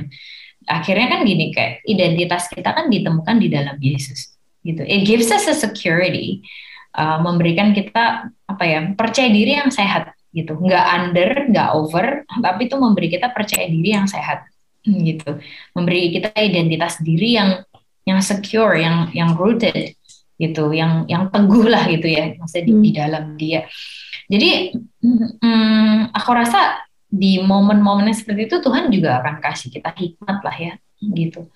akhirnya kan gini kayak identitas kita kan ditemukan di dalam Yesus gitu it gives us a security uh, memberikan kita apa ya percaya diri yang sehat gitu. Nggak under nggak over tapi itu memberi kita percaya diri yang sehat gitu. Memberi kita identitas diri yang yang secure yang yang rooted gitu. Yang yang teguh lah gitu ya maksudnya di, di hmm. dalam dia. Jadi hmm, aku rasa di momen-momen seperti itu Tuhan juga akan kasih kita hikmat lah ya gitu.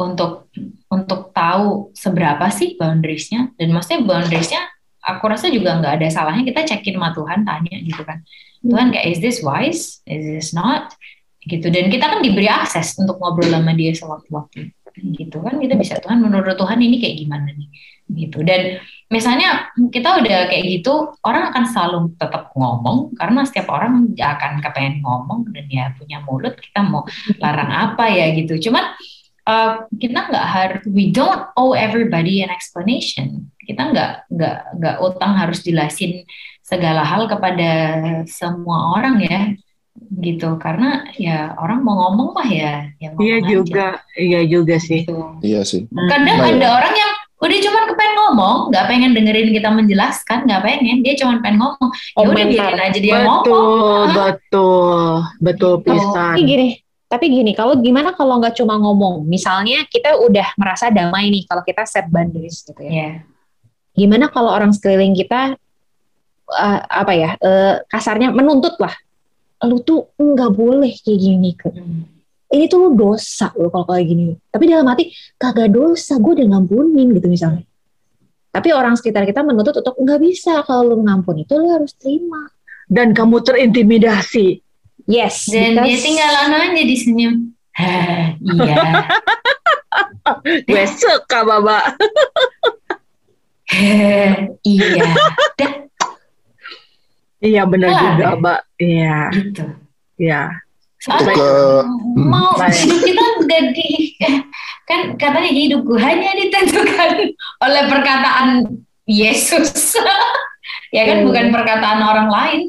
Untuk untuk tahu seberapa sih boundariesnya dan maksudnya boundariesnya aku rasa juga nggak ada salahnya kita cekin sama Tuhan tanya gitu kan. Tuhan kayak is this wise? Is this not? Gitu. Dan kita kan diberi akses untuk ngobrol sama dia sewaktu-waktu. Gitu kan kita bisa Tuhan menurut Tuhan ini kayak gimana nih? Gitu. Dan misalnya kita udah kayak gitu orang akan selalu tetap ngomong karena setiap orang akan kepengen ngomong dan ya punya mulut kita mau larang apa ya gitu. Cuman uh, kita nggak harus we don't owe everybody an explanation kita nggak nggak nggak utang harus jelasin segala hal kepada semua orang ya gitu. Karena ya orang mau ngomong mah ya, ya iya juga iya juga sih. Gitu. iya sih. Kadang nah, ada ya. orang yang udah cuma kepengen ngomong nggak pengen dengerin kita menjelaskan nggak pengen. Dia cuma pengen ngomong. Ya udah biarin aja dia betul, ngomong. Betul betul betul gitu. pisan. Tapi gini tapi gini kalau gimana kalau nggak cuma ngomong? Misalnya kita udah merasa damai nih kalau kita set boundaries gitu ya. Yeah. Gimana kalau orang sekeliling kita uh, apa ya uh, kasarnya menuntut lah lu tuh nggak boleh kayak gini ke hmm ini tuh lu dosa lo kalau kayak gini. Tapi dalam hati kagak dosa, gue udah ngampunin gitu misalnya. Tapi orang sekitar kita menuntut untuk nggak bisa kalau lu ngampun itu lu harus terima. Dan kamu terintimidasi. Yes. Dan because... dia tinggal aja di senyum. iya. gue suka baba. iya. Iya benar juga, Mbak. Iya. Gitu. Iya. Soalnya ke, hmm. mau hidup kita udah di kan katanya hidup gue hanya ditentukan oleh perkataan Yesus ya kan hmm. bukan perkataan orang lain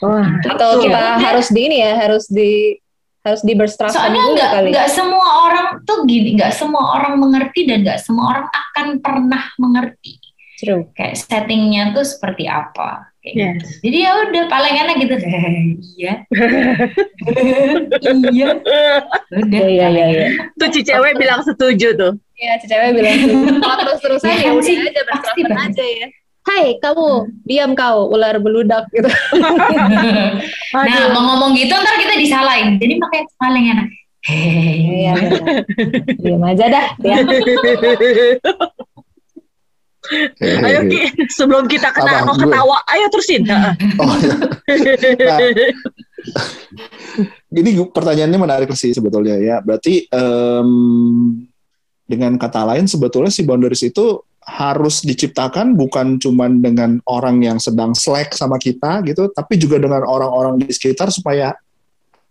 Wah, atau kita ya. harus di ini ya harus di harus di soalnya nggak nggak semua orang tuh gini nggak semua orang mengerti dan nggak semua orang akan pernah mengerti True. kayak settingnya tuh seperti apa Yes. Gitu. Jadi ya udah paling enak gitu. iya. iya. Udah. Iya iya iya. Tuh si cewek bilang setuju tuh. Iya, si cewek bilang setuju. Kalau terus-terusan ya, ya udah aja berserah aja ya. Hai kamu, diam kau, ular beludak gitu. nah, mau ngomong gitu ntar kita disalahin. Jadi makanya paling enak. Hehehe. Iya, diam aja dah. Diam. Ayo Ki, sebelum kita kena mau ketawa, ayo terusin. oh, ya. nah, ini pertanyaannya menarik sih sebetulnya ya. Berarti um, dengan kata lain sebetulnya si boundaries itu harus diciptakan bukan cuma dengan orang yang sedang slack sama kita gitu, tapi juga dengan orang-orang di sekitar supaya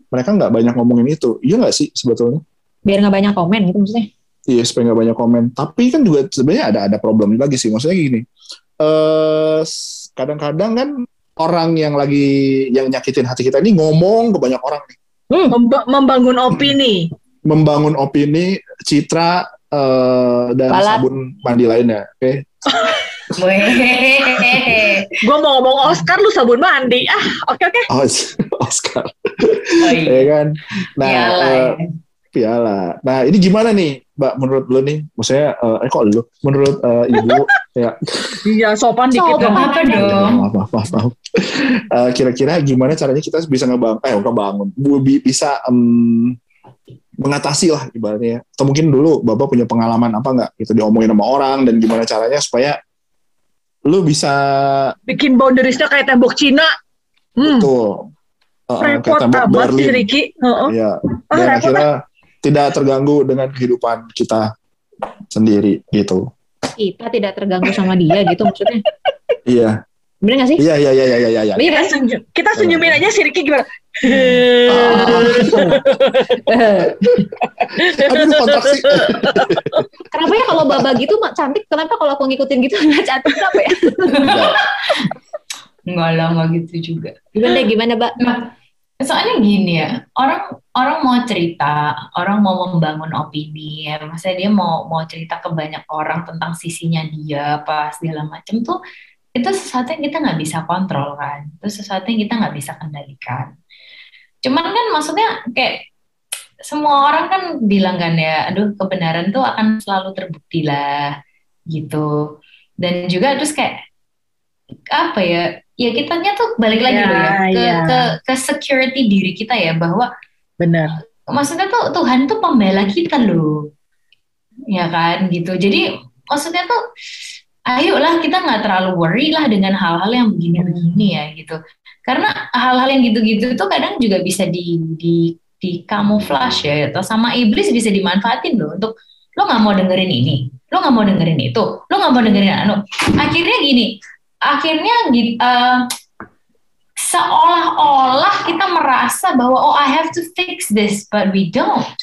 mereka nggak banyak ngomongin itu. Iya nggak sih sebetulnya? Biar nggak banyak komen gitu maksudnya? Iya supaya nggak banyak komen. Tapi kan juga sebenarnya ada ada problem lagi sih. Maksudnya gini, eh kadang-kadang kan orang yang lagi yang nyakitin hati kita ini ngomong ke banyak orang nih. Hmm, membangun opini. Membangun opini, citra uh, dan Balat. sabun mandi lainnya. Oke. Okay? gue mau ngomong Oscar lu sabun mandi. Ah, oke okay, oke. Okay. Oscar. Oh, iya. ya kan. Nah, uh, piala. Nah, ini gimana nih, Mbak, menurut lu nih? Maksudnya, uh, eh kok lu? Menurut uh, Ibu, ya. Iya, sopan dikit dong. Apa dong? Maaf, maaf, maaf. maaf. Uh, kira-kira gimana caranya kita bisa ngebangun, eh, ngebangun, bisa um, mengatasi lah ibaratnya. Atau mungkin dulu Bapak punya pengalaman apa nggak? Itu diomongin sama orang dan gimana caranya supaya lu bisa bikin boundariesnya kayak tembok Cina. Hmm. Betul uh, repot kayak amat sih Ricky. Uh -uh. Ya. Dan oh, akhirnya tidak terganggu dengan kehidupan kita sendiri gitu. Kita tidak terganggu sama dia gitu maksudnya. Iya. Bener gak sih? Iya, iya, iya, iya, iya. iya. Kita, senyum, kita senyumin aja si Ricky gimana? Aduh, kontraksi. kenapa ya kalau baba gitu cantik, kenapa kalau aku ngikutin gitu nggak cantik, kenapa ya? Enggak lah, enggak gitu juga. Gimana, gimana, Mbak? Nah, soalnya gini ya, orang orang mau cerita, orang mau membangun opini, ya, maksudnya dia mau mau cerita ke banyak orang tentang sisinya dia, apa segala macam tuh, itu sesuatu yang kita nggak bisa kontrol kan, itu sesuatu yang kita nggak bisa kendalikan. Cuman kan maksudnya kayak semua orang kan bilang kan ya, aduh kebenaran tuh akan selalu terbukti lah, gitu. Dan juga terus kayak apa ya ya kitanya tuh balik lagi ya, loh ya ke, ya. ke ke security diri kita ya bahwa benar. maksudnya tuh Tuhan tuh pembela kita loh. Ya kan gitu. Jadi maksudnya tuh ayolah kita nggak terlalu worry lah dengan hal-hal yang begini-begini ya gitu. Karena hal-hal yang gitu-gitu tuh kadang juga bisa di di di camouflage ya atau sama iblis bisa dimanfaatin loh. Untuk lo nggak mau dengerin ini lo nggak mau dengerin itu lo nggak mau dengerin anu. Akhirnya gini akhirnya uh, seolah-olah kita merasa bahwa oh I have to fix this but we don't.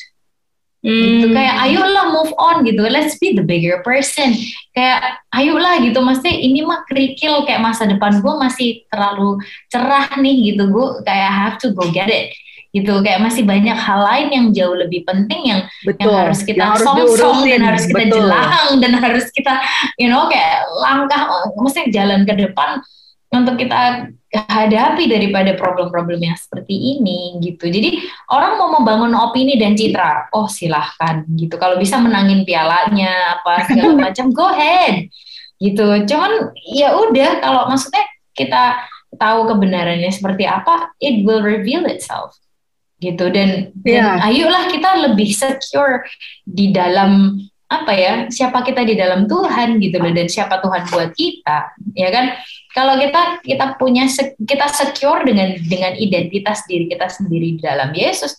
Gitu. hmm. gitu kayak ayolah move on gitu. Let's be the bigger person. Kayak ayolah gitu. Maksudnya ini mah kerikil kayak masa depan gue masih terlalu cerah nih gitu. Gue kayak have to go get it gitu kayak masih banyak hal lain yang jauh lebih penting yang Betul. yang harus kita song-song dan harus kita Betul. jelang dan harus kita you know kayak langkah mesti jalan ke depan untuk kita hadapi daripada problem-problem yang seperti ini gitu. Jadi orang mau membangun opini dan citra, oh silahkan gitu. Kalau bisa menangin pialanya apa segala macam, go ahead gitu. Cuman ya udah kalau maksudnya kita tahu kebenarannya seperti apa, it will reveal itself gitu. Dan, yeah. dan ayolah kita lebih secure di dalam apa ya siapa kita di dalam Tuhan gitu loh dan siapa Tuhan buat kita ya kan? Kalau kita kita punya kita secure dengan dengan identitas diri kita sendiri di dalam Yesus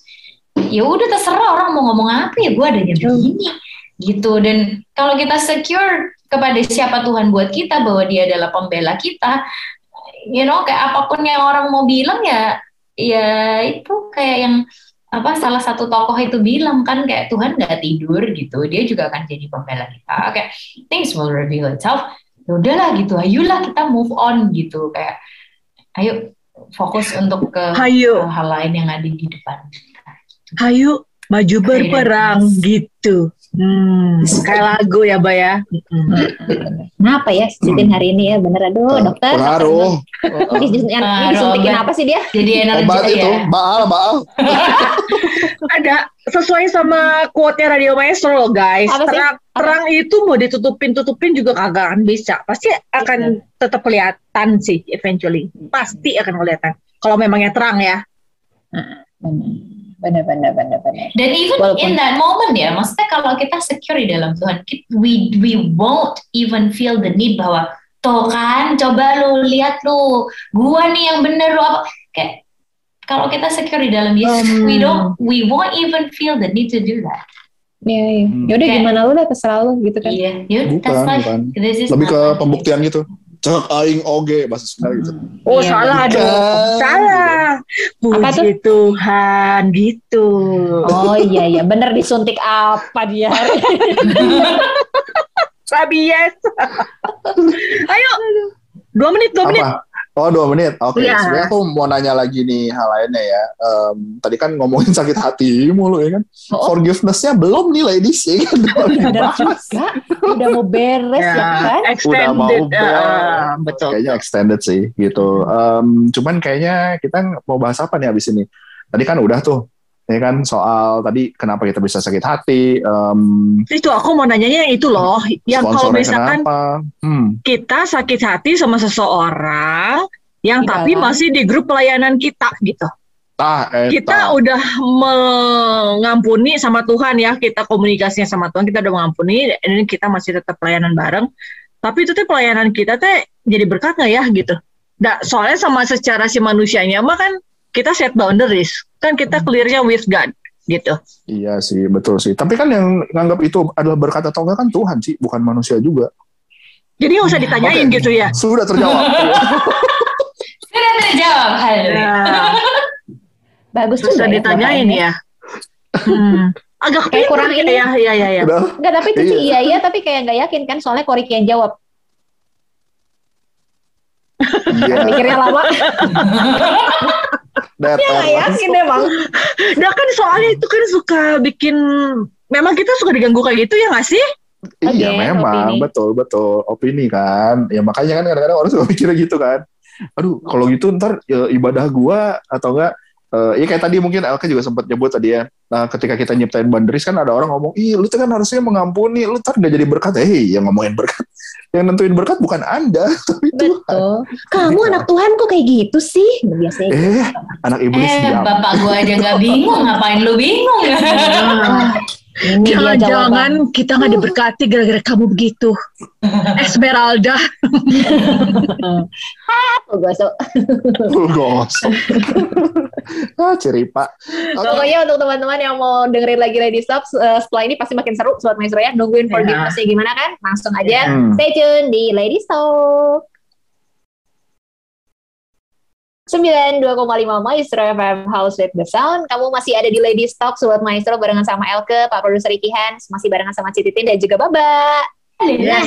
ya udah terserah orang mau ngomong apa ya gue adanya begini gitu. Dan kalau kita secure kepada siapa Tuhan buat kita bahwa dia adalah pembela kita you know kayak apa pun yang orang mau bilang ya ya itu kayak yang apa salah satu tokoh itu bilang kan kayak Tuhan nggak tidur gitu dia juga akan jadi pembela kita. Kayak things will reveal itself. Ya udahlah gitu ayolah kita move on gitu kayak ayo fokus untuk ke Hayu. hal lain yang ada di depan Hayu maju berperang gitu Hmm, kayak lagu ya, Mbak ya. Kenapa ya sitin hari ini ya? Bener aduh, dokter. Pengaruh. Oh, disuntikin apa sih dia? Jadi energi Obat itu, ya? baal, baal. Ada sesuai sama quote-nya Radio Maestro loh, guys. Apa terang, sih? terang itu mau ditutupin-tutupin juga kagak akan bisa. Pasti akan tetap kelihatan sih eventually. Pasti akan kelihatan. Kalau memangnya terang ya. Hmm benar benar benar benar dan even Walaupun, in that moment ya maksudnya kalau kita secure di dalam Tuhan we we won't even feel the need bahwa tuh kan coba lu lihat lu gua nih yang bener lu apa kayak kalau kita secure di dalam Yesus um, we don't we won't even feel the need to do that Iya, iya. Hmm. Yaudah gimana lu lah terserah lu gitu kan. Iya, yaudah bukan, bukan. Lebih ke pembuktian gitu cek aing oge bahasa Sunda gitu. Oh iya, salah bukan. dong. Salah. Puji apa tuh? Tuhan gitu. Oh iya iya bener disuntik apa dia? Sabies. Ayo. Dua menit, dua apa? menit. Oh dua menit, oke. Okay. Ya. Sebenarnya aku mau nanya lagi nih hal lainnya ya. Um, tadi kan ngomongin sakit hati mulu ya kan. Oh. Forgiveness-nya belum nih ladies ya kan. Udah juga, udah mau beres ya, ya kan. Extended, udah mau beres. Uh, betul. Kayaknya extended sih gitu. Um, cuman kayaknya kita mau bahas apa nih abis ini? Tadi kan udah tuh ya kan? Soal tadi kenapa kita bisa sakit hati um, itu aku mau nanyanya itu loh yang kalau misalkan hmm. kita sakit hati sama seseorang yang Tidak. tapi masih di grup pelayanan kita gitu. Ah, kita udah mengampuni sama Tuhan ya kita komunikasinya sama Tuhan kita udah mengampuni dan kita masih tetap pelayanan bareng. Tapi itu tuh pelayanan kita teh jadi berkat nggak ya gitu. Nah, soalnya sama secara si manusianya mah kan kita set boundaries. Kan kita clearnya with God gitu. Iya sih, betul sih. Tapi kan yang nganggap itu adalah berkat atau enggak kan Tuhan sih, bukan manusia juga. Jadi nggak usah ditanyain okay. gitu ya. Sudah terjawab. Sudah terjawab hal. Ya. Bagus tuh. Sudah ditanyain ya. Hmm. Agak kayak kurang ini ya, ya, ya, ya. Enggak, tapi itu sih iya. iya, tapi kayak nggak yakin kan soalnya Koriki yang jawab. Iya. Mikirnya lama. Datar. Ya yakin emang. Nah kan soalnya itu kan suka bikin, memang kita suka diganggu kayak gitu ya gak sih? Iya okay, memang opini. betul betul opini kan ya makanya kan kadang-kadang orang suka mikirnya gitu kan aduh kalau gitu ntar ya, ibadah gua atau enggak uh, ya kayak tadi mungkin Elke juga sempat nyebut tadi ya nah ketika kita nyiptain boundaries kan ada orang ngomong ih lu tuh kan harusnya mengampuni lu ntar udah jadi berkat eh hey, yang ngomongin berkat yang nentuin berkat bukan Anda, tapi Betul. Tuhan. Kamu anak Tuhan kok kayak gitu sih? Biasanya. Eh, gitu. anak iblis Eh, diam. bapak gua aja nggak bingung, ngapain lu bingung? Jangan-jangan kita nggak diberkati gara-gara kamu begitu. Esmeralda. Apa gosok? Gosok. ah, cerita. Okay. Pokoknya untuk teman-teman yang mau dengerin lagi Lady Stop, uh, setelah ini pasti makin seru Sobat Maestro ya. Nungguin forgiveness-nya gimana kan? Langsung aja yeah. stay tune di Lady Stop. 92,5 Maestro FM House with the Sound. Kamu masih ada di Lady Stock, Sobat Maestro barengan sama Elke, Pak Produser Ricky Hans, masih barengan sama Cititin dan juga Baba. Nah,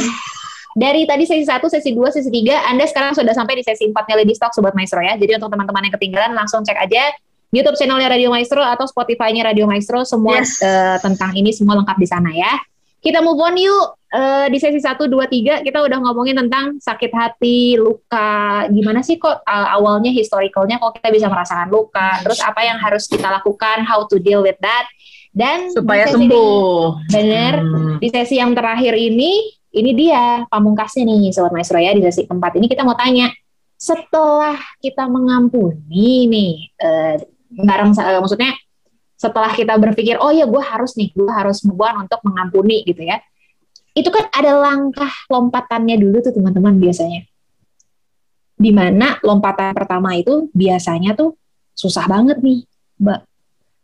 dari tadi sesi 1, sesi 2, sesi 3, Anda sekarang sudah sampai di sesi 4-nya Lady Stock, Sobat Maestro ya. Jadi untuk teman-teman yang ketinggalan, langsung cek aja YouTube channelnya Radio Maestro atau Spotify-nya Radio Maestro. Semua yes. uh, tentang ini semua lengkap di sana ya. Kita move on yuk. Uh, di sesi 1, 2, 3 kita udah ngomongin tentang sakit hati, luka. Gimana sih kok uh, awalnya historicalnya kok kita bisa merasakan luka. Terus apa yang harus kita lakukan, how to deal with that. Dan supaya sembuh. Bener. Hmm. Di sesi yang terakhir ini, ini dia pamungkasnya nih Sobat Maestro ya. Di sesi keempat ini kita mau tanya, setelah kita mengampuni nih, uh, bareng, uh, maksudnya setelah kita berpikir oh ya gue harus nih gue harus membuat untuk mengampuni gitu ya. Itu kan ada langkah lompatannya dulu tuh teman-teman biasanya. Di mana lompatan pertama itu biasanya tuh susah banget nih mbak.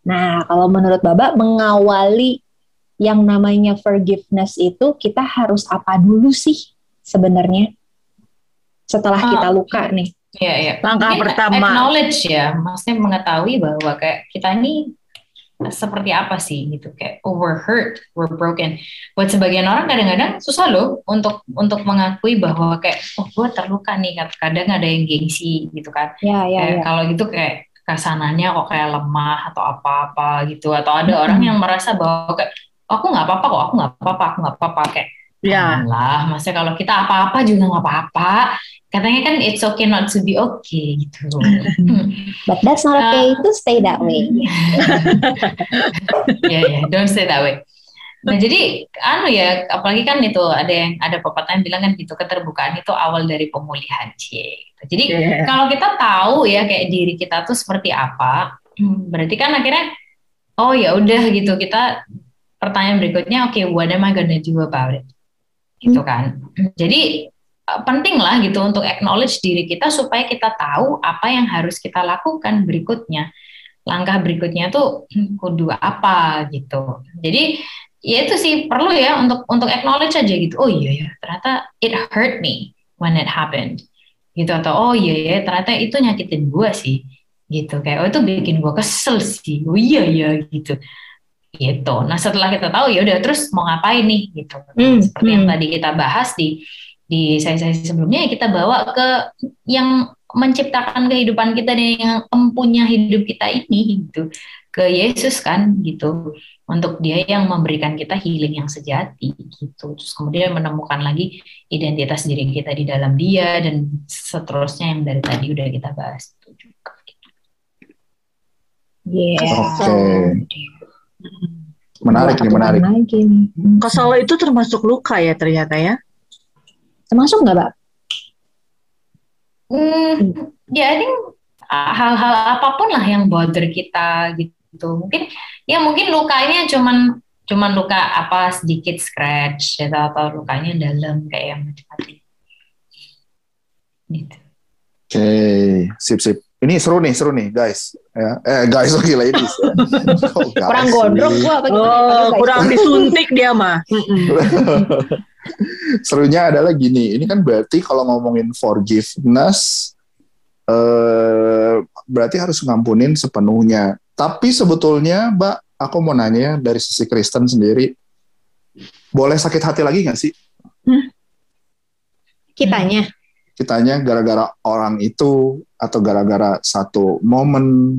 Nah kalau menurut Baba mengawali yang namanya forgiveness itu kita harus apa dulu sih sebenarnya? Setelah oh, kita luka nih. Iya, iya. Langkah Mungkin pertama. Acknowledge ya, maksudnya mengetahui bahwa kayak kita ini seperti apa sih gitu kayak oh we're hurt, we're broken. Buat sebagian orang kadang-kadang susah loh untuk untuk mengakui bahwa kayak oh gue terluka nih kadang ada yang gengsi gitu kan. Ya, ya, ya. Kalau gitu kayak ke sananya kok kayak lemah atau apa-apa gitu atau ada hmm. orang yang merasa bahwa kayak oh, aku nggak apa-apa kok aku nggak apa-apa aku nggak apa-apa kayak Ya. lah, maksudnya kalau kita apa-apa juga nggak apa-apa. Katanya kan it's okay not to be okay gitu. But that's not okay uh, to stay that way. Ya, yeah, yeah, don't stay that way. Nah jadi anu ya, apalagi kan itu ada yang ada pepatah yang bilang kan gitu keterbukaan itu awal dari pemulihan cie. Gitu. Jadi yeah. kalau kita tahu ya kayak diri kita tuh seperti apa, hmm, berarti kan akhirnya oh ya udah gitu kita pertanyaan berikutnya oke okay, what am I gonna do about it? Gitu kan. Jadi eh, penting lah gitu untuk acknowledge diri kita supaya kita tahu apa yang harus kita lakukan berikutnya. Langkah berikutnya tuh hmm, kudu apa gitu. Jadi ya itu sih perlu ya untuk untuk acknowledge aja gitu. Oh iya ya, ternyata it hurt me when it happened. Gitu atau oh iya ya, ternyata itu nyakitin gue sih. Gitu kayak oh itu bikin gue kesel sih. Oh iya ya gitu gitu. Nah setelah kita tahu ya udah terus mau ngapain nih gitu. Hmm, Seperti hmm. yang tadi kita bahas di di sesi-sesi sebelumnya ya kita bawa ke yang menciptakan kehidupan kita dan yang empunya hidup kita ini gitu ke Yesus kan gitu untuk dia yang memberikan kita healing yang sejati gitu terus kemudian menemukan lagi identitas diri kita di dalam dia dan seterusnya yang dari tadi udah kita bahas itu juga gitu. Yeah. Okay. Menarik nih, menarik. Lagi nih. Kesal itu termasuk luka ya ternyata ya? Termasuk nggak, Mbak? Hmm, ya, ini hal-hal apa pun lah yang bother kita gitu. Mungkin ya mungkin lukanya cuman cuman luka apa sedikit scratch gitu, atau lukanya dalam kayak yang macam-macam. Gitu. Oke, okay. sip sip. Ini seru nih, seru nih, guys. Ya. Eh, guys, oke okay, ladies. Ya. Oh, kurang gondrong gua apa gimana? Oh, kurang disuntik dia mah. Serunya adalah gini, ini kan berarti kalau ngomongin forgiveness, eh, berarti harus ngampunin sepenuhnya. Tapi sebetulnya, Mbak, aku mau nanya dari sisi Kristen sendiri, boleh sakit hati lagi nggak sih? Hmm? Kitanya kitanya gara-gara orang itu atau gara-gara satu momen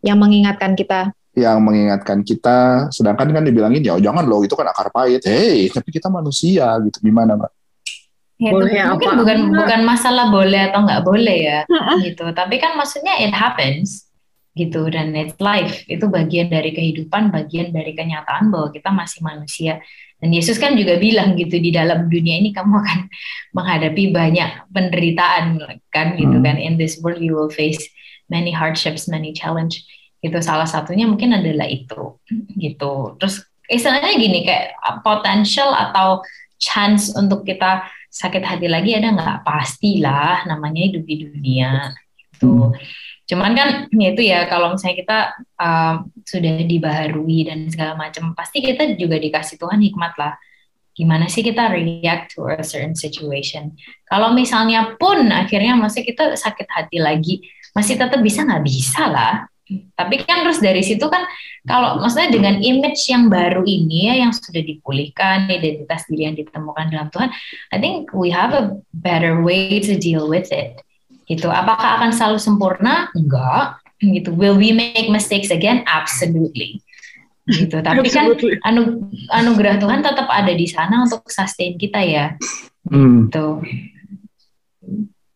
yang mengingatkan kita. yang mengingatkan kita. Sedangkan kan dibilangin ya jangan loh itu kan akar pahit. Hei tapi kita manusia gitu gimana mbak? Ya, boleh itu mungkin apa? bukan bukan masalah boleh atau nggak boleh ya gitu. Tapi kan maksudnya it happens gitu. Dan it's life. Itu bagian dari kehidupan bagian dari kenyataan bahwa kita masih manusia dan Yesus kan juga bilang gitu di dalam dunia ini kamu akan menghadapi banyak penderitaan kan gitu hmm. kan in this world you will face many hardships, many challenge. Gitu salah satunya mungkin adalah itu gitu. Terus istilahnya gini kayak potential atau chance untuk kita sakit hati lagi ada nggak? Pastilah namanya hidup di dunia gitu. Hmm. Cuman kan ya itu ya kalau misalnya kita uh, sudah dibaharui dan segala macam, pasti kita juga dikasih Tuhan hikmat lah. Gimana sih kita react to a certain situation? Kalau misalnya pun akhirnya masih kita sakit hati lagi, masih tetap bisa nggak bisa lah. Tapi kan terus dari situ kan kalau maksudnya dengan image yang baru ini ya yang sudah dipulihkan, identitas diri yang ditemukan dalam Tuhan, I think we have a better way to deal with it gitu. Apakah akan selalu sempurna? Enggak. Gitu. Will we make mistakes again? Absolutely. Gitu. Tapi kan anu, anugerah Tuhan tetap ada di sana untuk sustain kita ya. Hmm. Gitu.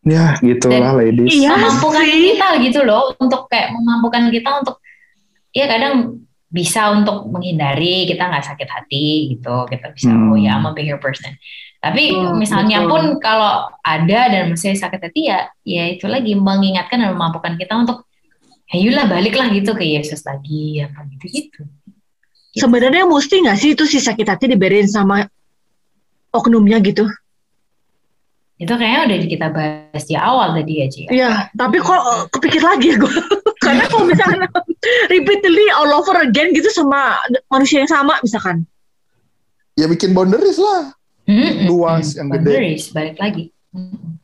Ya, gitu lah ladies. Iya, memampukan kita gitu loh untuk kayak memampukan kita untuk ya kadang bisa untuk menghindari kita nggak sakit hati gitu kita bisa hmm. oh ya I'm a bigger person tapi oh, misalnya betul. pun kalau ada dan masih sakit hati ya, ya itu lagi mengingatkan dan memampukan kita untuk ayolah baliklah gitu ke Yesus lagi apa gitu gitu. Sebenarnya mesti nggak sih itu si sakit hati diberin sama oknumnya gitu? Itu kayaknya udah kita bahas di awal tadi aja. Ya, iya, tapi kok kepikir lagi ya gue. Karena kalau misalnya repeatedly all over again gitu sama manusia yang sama misalkan. Ya bikin boundaries lah hmm, luas hmm, yang gede. balik lagi. Hmm.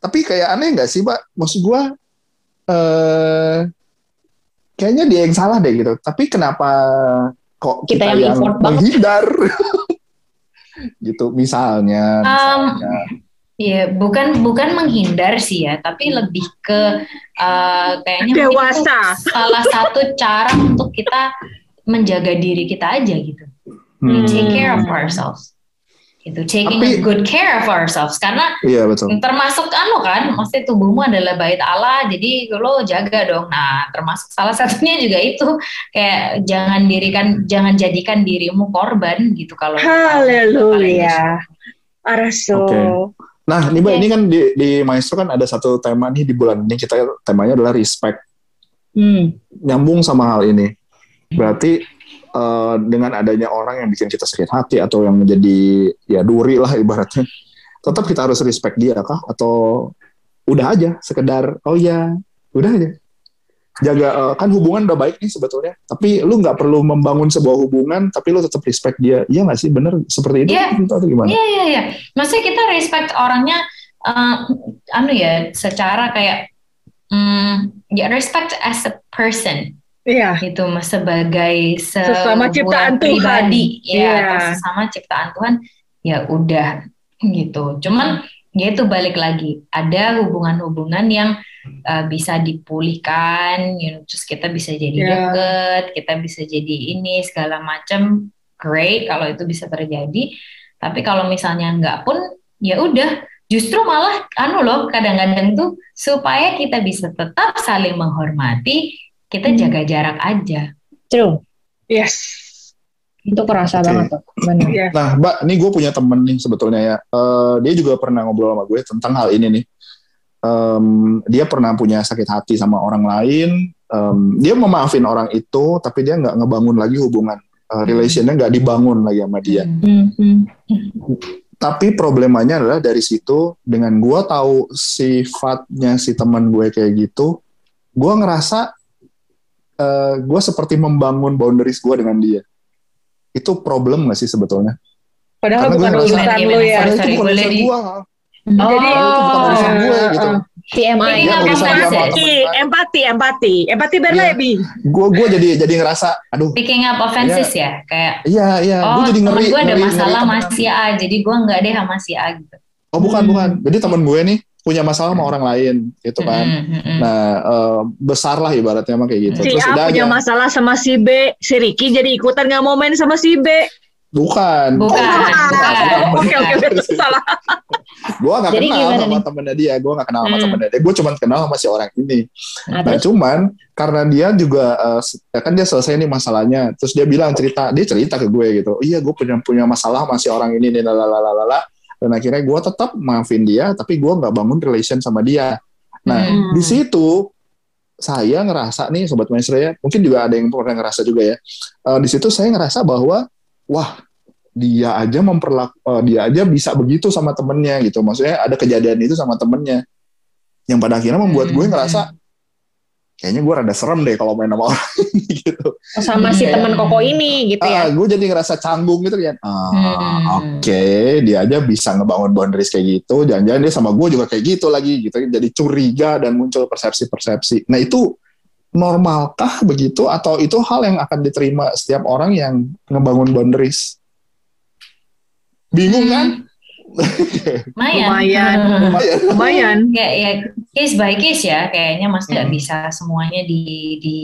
Tapi kayak aneh nggak sih, Pak? Maksud gue, uh, kayaknya dia yang salah deh gitu. Tapi kenapa kok kita, kita yang, yang menghindar? gitu, misalnya. misalnya. Um, Iya, bukan bukan menghindar sih ya, tapi lebih ke uh, kayaknya dewasa. salah satu cara untuk kita menjaga diri kita aja gitu. Hmm. take care of ourselves itu taking Tapi, a good care of ourselves. Karena iya, betul. termasuk anu kan maksudnya tubuhmu adalah bait Allah jadi lo jaga dong. Nah termasuk salah satunya juga itu kayak jangan dirikan jangan jadikan dirimu korban gitu kalau haleluya. Araso okay. nah ini okay. ini kan di, di maestro kan ada satu tema nih di bulan ini. Kita temanya adalah respect. Hmm. nyambung sama hal ini. Berarti uh, dengan adanya orang yang bikin kita sakit hati atau yang menjadi ya duri lah ibaratnya. Tetap kita harus respect dia kah? Atau udah aja sekedar oh ya udah aja. Jaga uh, kan hubungan udah baik nih sebetulnya. Tapi lu nggak perlu membangun sebuah hubungan tapi lu tetap respect dia. Iya nggak sih? Bener? Seperti itu yeah. atau gimana? Iya yeah, iya yeah, iya. Maksudnya kita respect orangnya uh, anu ya secara kayak um, ya respect as a person Iya. Itu sebagai se sesama ciptaan pribadi, Tuhan. ya, iya. sesama ciptaan Tuhan, ya udah gitu. Cuman ya itu balik lagi, ada hubungan-hubungan yang uh, bisa dipulihkan, you know, terus kita bisa jadi yeah. deket, kita bisa jadi ini segala macam, great kalau itu bisa terjadi. Tapi kalau misalnya enggak pun, ya udah, justru malah anu loh kadang-kadang tuh supaya kita bisa tetap saling menghormati kita hmm. jaga jarak aja. True. Yes. Itu kerasa okay. banget tuh. Benar. Yeah. Nah, Mbak, ini gue punya temen nih sebetulnya ya. Uh, dia juga pernah ngobrol sama gue tentang hal ini nih. Um, dia pernah punya sakit hati sama orang lain. Um, dia memaafin orang itu, tapi dia nggak ngebangun lagi hubungan uh, relationnya nggak dibangun lagi sama dia. Mm -hmm. Tapi problemanya adalah dari situ dengan gue tahu sifatnya si teman gue kayak gitu, gue ngerasa uh, eh, gue seperti membangun boundaries gue dengan dia. Itu problem gak sih sebetulnya? Padahal Karena bukan urusan lu ya. Padahal itu bukan urusan gue. Oh, Jadi itu bukan urusan gue gitu. TMI. Ya, empati, empati, empati, empati berlebih. Iya. Ya. Gue gue jadi jadi ngerasa, aduh. Picking up offenses ya, ya kayak. Iya iya. Oh, gue jadi ngeri. Gue ada ngeri, masalah ngeri, sama si A, jadi gue nggak deh sama si A gitu. Oh bukan hmm. bukan. Jadi temen gue nih punya masalah sama orang lain gitu kan. Hmm, hmm, nah uh, besar lah ibaratnya mah kayak gitu. Si Terus A punya aja. masalah sama si B, si Ricky jadi ikutan nggak mau main sama si B. Bukan. Bukan. Oke oke salah. gue gak Jadi kenal sama temennya dia, gue gak kenal sama hmm. temennya dia, gue cuma kenal sama si orang ini. Nah, nah cuman karena dia juga uh, kan dia selesai nih masalahnya, terus dia bilang cerita, dia cerita ke gue gitu, iya gue punya punya masalah sama si orang ini nih, lalalala. Dan akhirnya gue tetap maafin dia, tapi gue nggak bangun relation sama dia. Nah hmm. di situ saya ngerasa nih sobat maestro ya, mungkin juga ada yang pernah ngerasa juga ya. Uh, di situ saya ngerasa bahwa wah dia aja memperlaku uh, dia aja bisa begitu sama temennya gitu maksudnya ada kejadian itu sama temennya yang pada akhirnya membuat gue hmm. ngerasa kayaknya gue rada serem deh kalau main sama orang gitu. Oh, sama si teman koko ini gitu ya? Uh, gue jadi ngerasa canggung gitu kan. Ah, hmm. oke okay, dia aja bisa ngebangun boundaries kayak gitu. Jangan-jangan dia sama gue juga kayak gitu lagi gitu. Jadi curiga dan muncul persepsi-persepsi. Nah itu normalkah begitu? Atau itu hal yang akan diterima setiap orang yang ngebangun boundaries? Bingung kan? Lumayan. Lumayan. Lumayan. Kayak ya case by case ya kayaknya Mas nggak hmm. bisa semuanya di di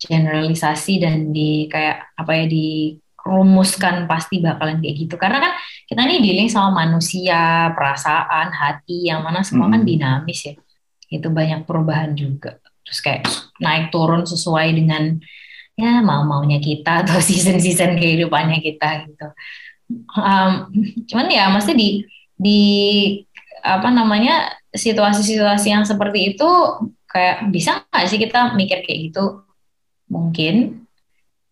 generalisasi dan di kayak apa ya di rumuskan pasti bakalan kayak gitu karena kan kita ini dealing sama manusia perasaan hati yang mana semua kan hmm. kan dinamis ya itu banyak perubahan juga terus kayak naik turun sesuai dengan ya mau maunya kita atau season season kehidupannya kita gitu um, cuman ya mesti di di apa namanya situasi-situasi yang seperti itu kayak bisa nggak sih kita mikir kayak gitu mungkin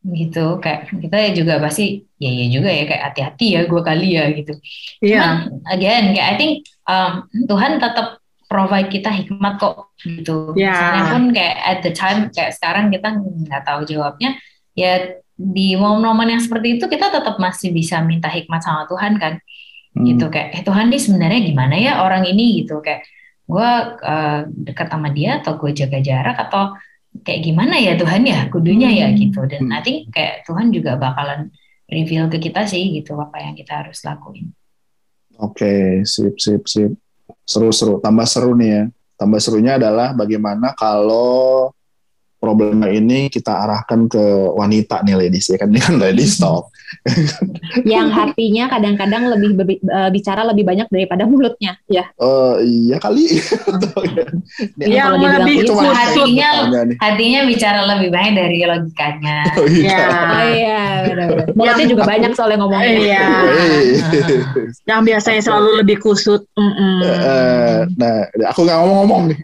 gitu kayak kita juga pasti ya ya juga ya kayak hati-hati ya gue kali ya gitu yeah. cuman again kayak I think um, Tuhan tetap provide kita hikmat kok gitu yeah. misalnya pun kayak at the time kayak sekarang kita nggak tahu jawabnya ya di momen-momen yang seperti itu kita tetap masih bisa minta hikmat sama Tuhan kan hmm. gitu kayak eh Tuhan nih sebenarnya gimana ya orang ini gitu kayak gue uh, dekat sama dia atau gue jaga jarak atau kayak gimana ya Tuhan ya kudunya ya hmm. gitu dan nanti kayak Tuhan juga bakalan reveal ke kita sih gitu apa yang kita harus lakuin. Oke, okay, sip sip sip. Seru-seru, tambah seru nih ya. Tambah serunya adalah bagaimana kalau problema ini kita arahkan ke wanita nih ladies ya kan? Ini kan ladies talk yang hatinya kadang-kadang lebih uh, bicara lebih banyak daripada mulutnya ya? Uh, iya kali. Yang lebih cuma hatinya hatinya bicara lebih banyak dari logikanya. Oh iya. Ya. oh, iya mulutnya juga banyak soalnya ngomongnya. Iya. Yang biasanya selalu lebih kusut. Mm -mm. Uh, nah aku nggak ngomong-ngomong nih.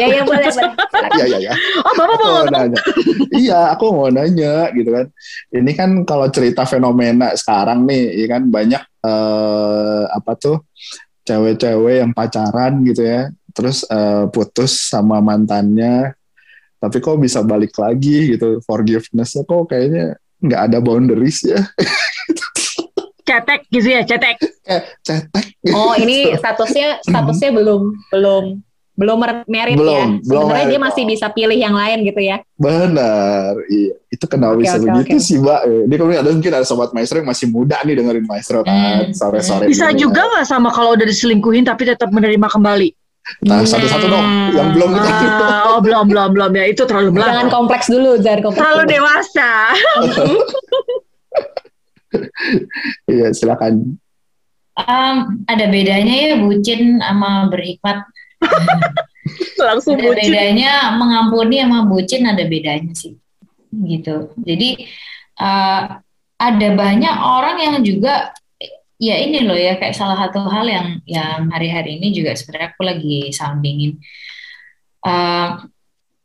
Ya ya boleh boleh. Ya ya ya. Oh bapak mau mau nanya. iya, aku mau nanya gitu kan. Ini kan kalau cerita fenomena sekarang nih, ya kan banyak eh, apa tuh cewek-cewek yang pacaran gitu ya, terus eh, putus sama mantannya, tapi kok bisa balik lagi gitu, forgivenessnya kok kayaknya nggak ada boundaries ya. cetek gitu ya, cetek. Eh, cetek. Oh, ini statusnya statusnya belum belum belum merit belum, ya. Sebenarnya dia masih bisa pilih yang lain gitu ya. Benar. Iya. Itu kenapa okay, bisa okay, begitu okay. sih, Mbak? Ini kalau ada mungkin ada sobat maestro yang masih muda nih dengerin maestro kan hmm. sore-sore. Bisa ini, juga nggak sama kalau udah diselingkuhin tapi tetap menerima kembali? Nah, satu-satu dong. Yang belum kita ah, Oh, belum, belum, belum ya. Itu terlalu belakang. Jangan kompleks dulu, jangan kompleks. Terlalu dulu. dewasa. Iya, silakan. Um, ada bedanya ya bucin sama berhikmat langsung ada bucin. bedanya mengampuni sama bucin ada bedanya sih. Gitu. Jadi uh, ada banyak orang yang juga ya ini loh ya kayak salah satu hal yang yang hari-hari ini juga sebenarnya aku lagi soundingin uh,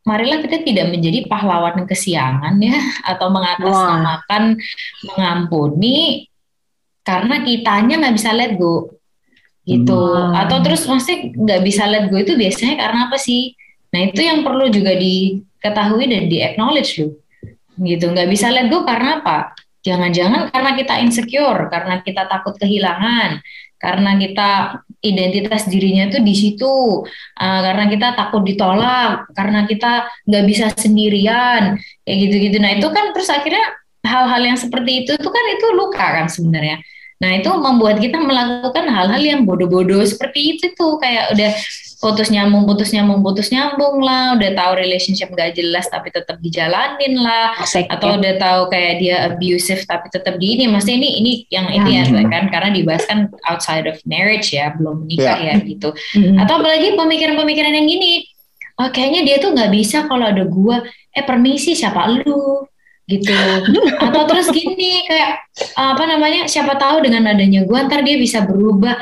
marilah kita tidak menjadi pahlawan kesiangan ya atau mengatasnamakan mengampuni karena kitanya nggak bisa let go gitu hmm. atau terus masih nggak bisa let go itu biasanya karena apa sih Nah itu yang perlu juga diketahui dan di acknowledge loh. Gitu, nggak bisa let go karena apa? Jangan-jangan karena kita insecure, karena kita takut kehilangan, karena kita identitas dirinya tuh di situ, uh, karena kita takut ditolak, karena kita nggak bisa sendirian, kayak gitu-gitu. Nah itu kan terus akhirnya hal-hal yang seperti itu tuh kan itu luka kan sebenarnya. Nah itu membuat kita melakukan hal-hal yang bodoh-bodoh seperti itu tuh. Kayak udah putus nyambung putus nyambung putus nyambung lah. Udah tahu relationship gak jelas tapi tetap dijalanin lah. Asik, atau ya. udah tahu kayak dia abusive tapi tetap di ini. Maksudnya ini ini yang ya. ini ya hmm. kan? Karena dibahas kan outside of marriage ya belum menikah ya, ya gitu. Hmm. atau apalagi pemikiran-pemikiran yang gini oh, kayaknya dia tuh nggak bisa kalau ada gua. Eh permisi siapa lu gitu. Atau terus gini kayak apa namanya siapa tahu dengan adanya gua ntar dia bisa berubah.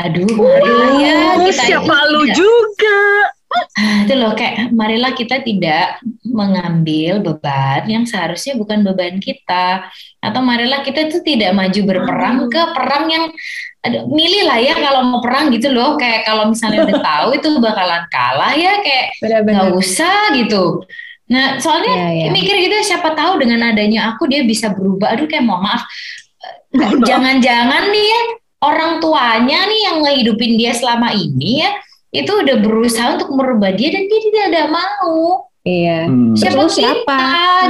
Aduh marilah ya kita siapa lu juga? Ah, itu loh kayak marilah kita tidak mengambil beban yang seharusnya bukan beban kita. Atau marilah kita tuh tidak maju berperang ke perang yang aduh, milih lah ya kalau mau perang gitu loh. Kayak kalau misalnya udah tahu itu bakalan kalah ya kayak nggak usah gitu nah soalnya ya, ya. mikir gitu siapa tahu dengan adanya aku dia bisa berubah aduh kayak mohon maaf jangan-jangan nih ya orang tuanya nih yang ngehidupin dia selama ini ya itu udah berusaha untuk merubah dia dan dia tidak ada mau. Iya. Hmm. Siapa siapa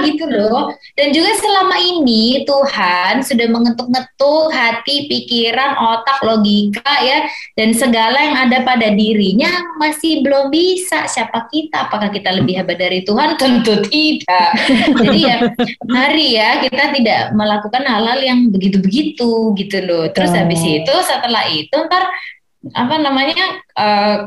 gitu loh. Dan juga selama ini Tuhan sudah mengetuk-ngetuk hati, pikiran, otak, logika ya dan segala yang ada pada dirinya masih belum bisa. Siapa kita? Apakah kita lebih hebat dari Tuhan? Tentu tidak. Jadi ya mari ya kita tidak melakukan hal-hal yang begitu-begitu gitu loh. Terus habis itu setelah itu ntar apa namanya uh,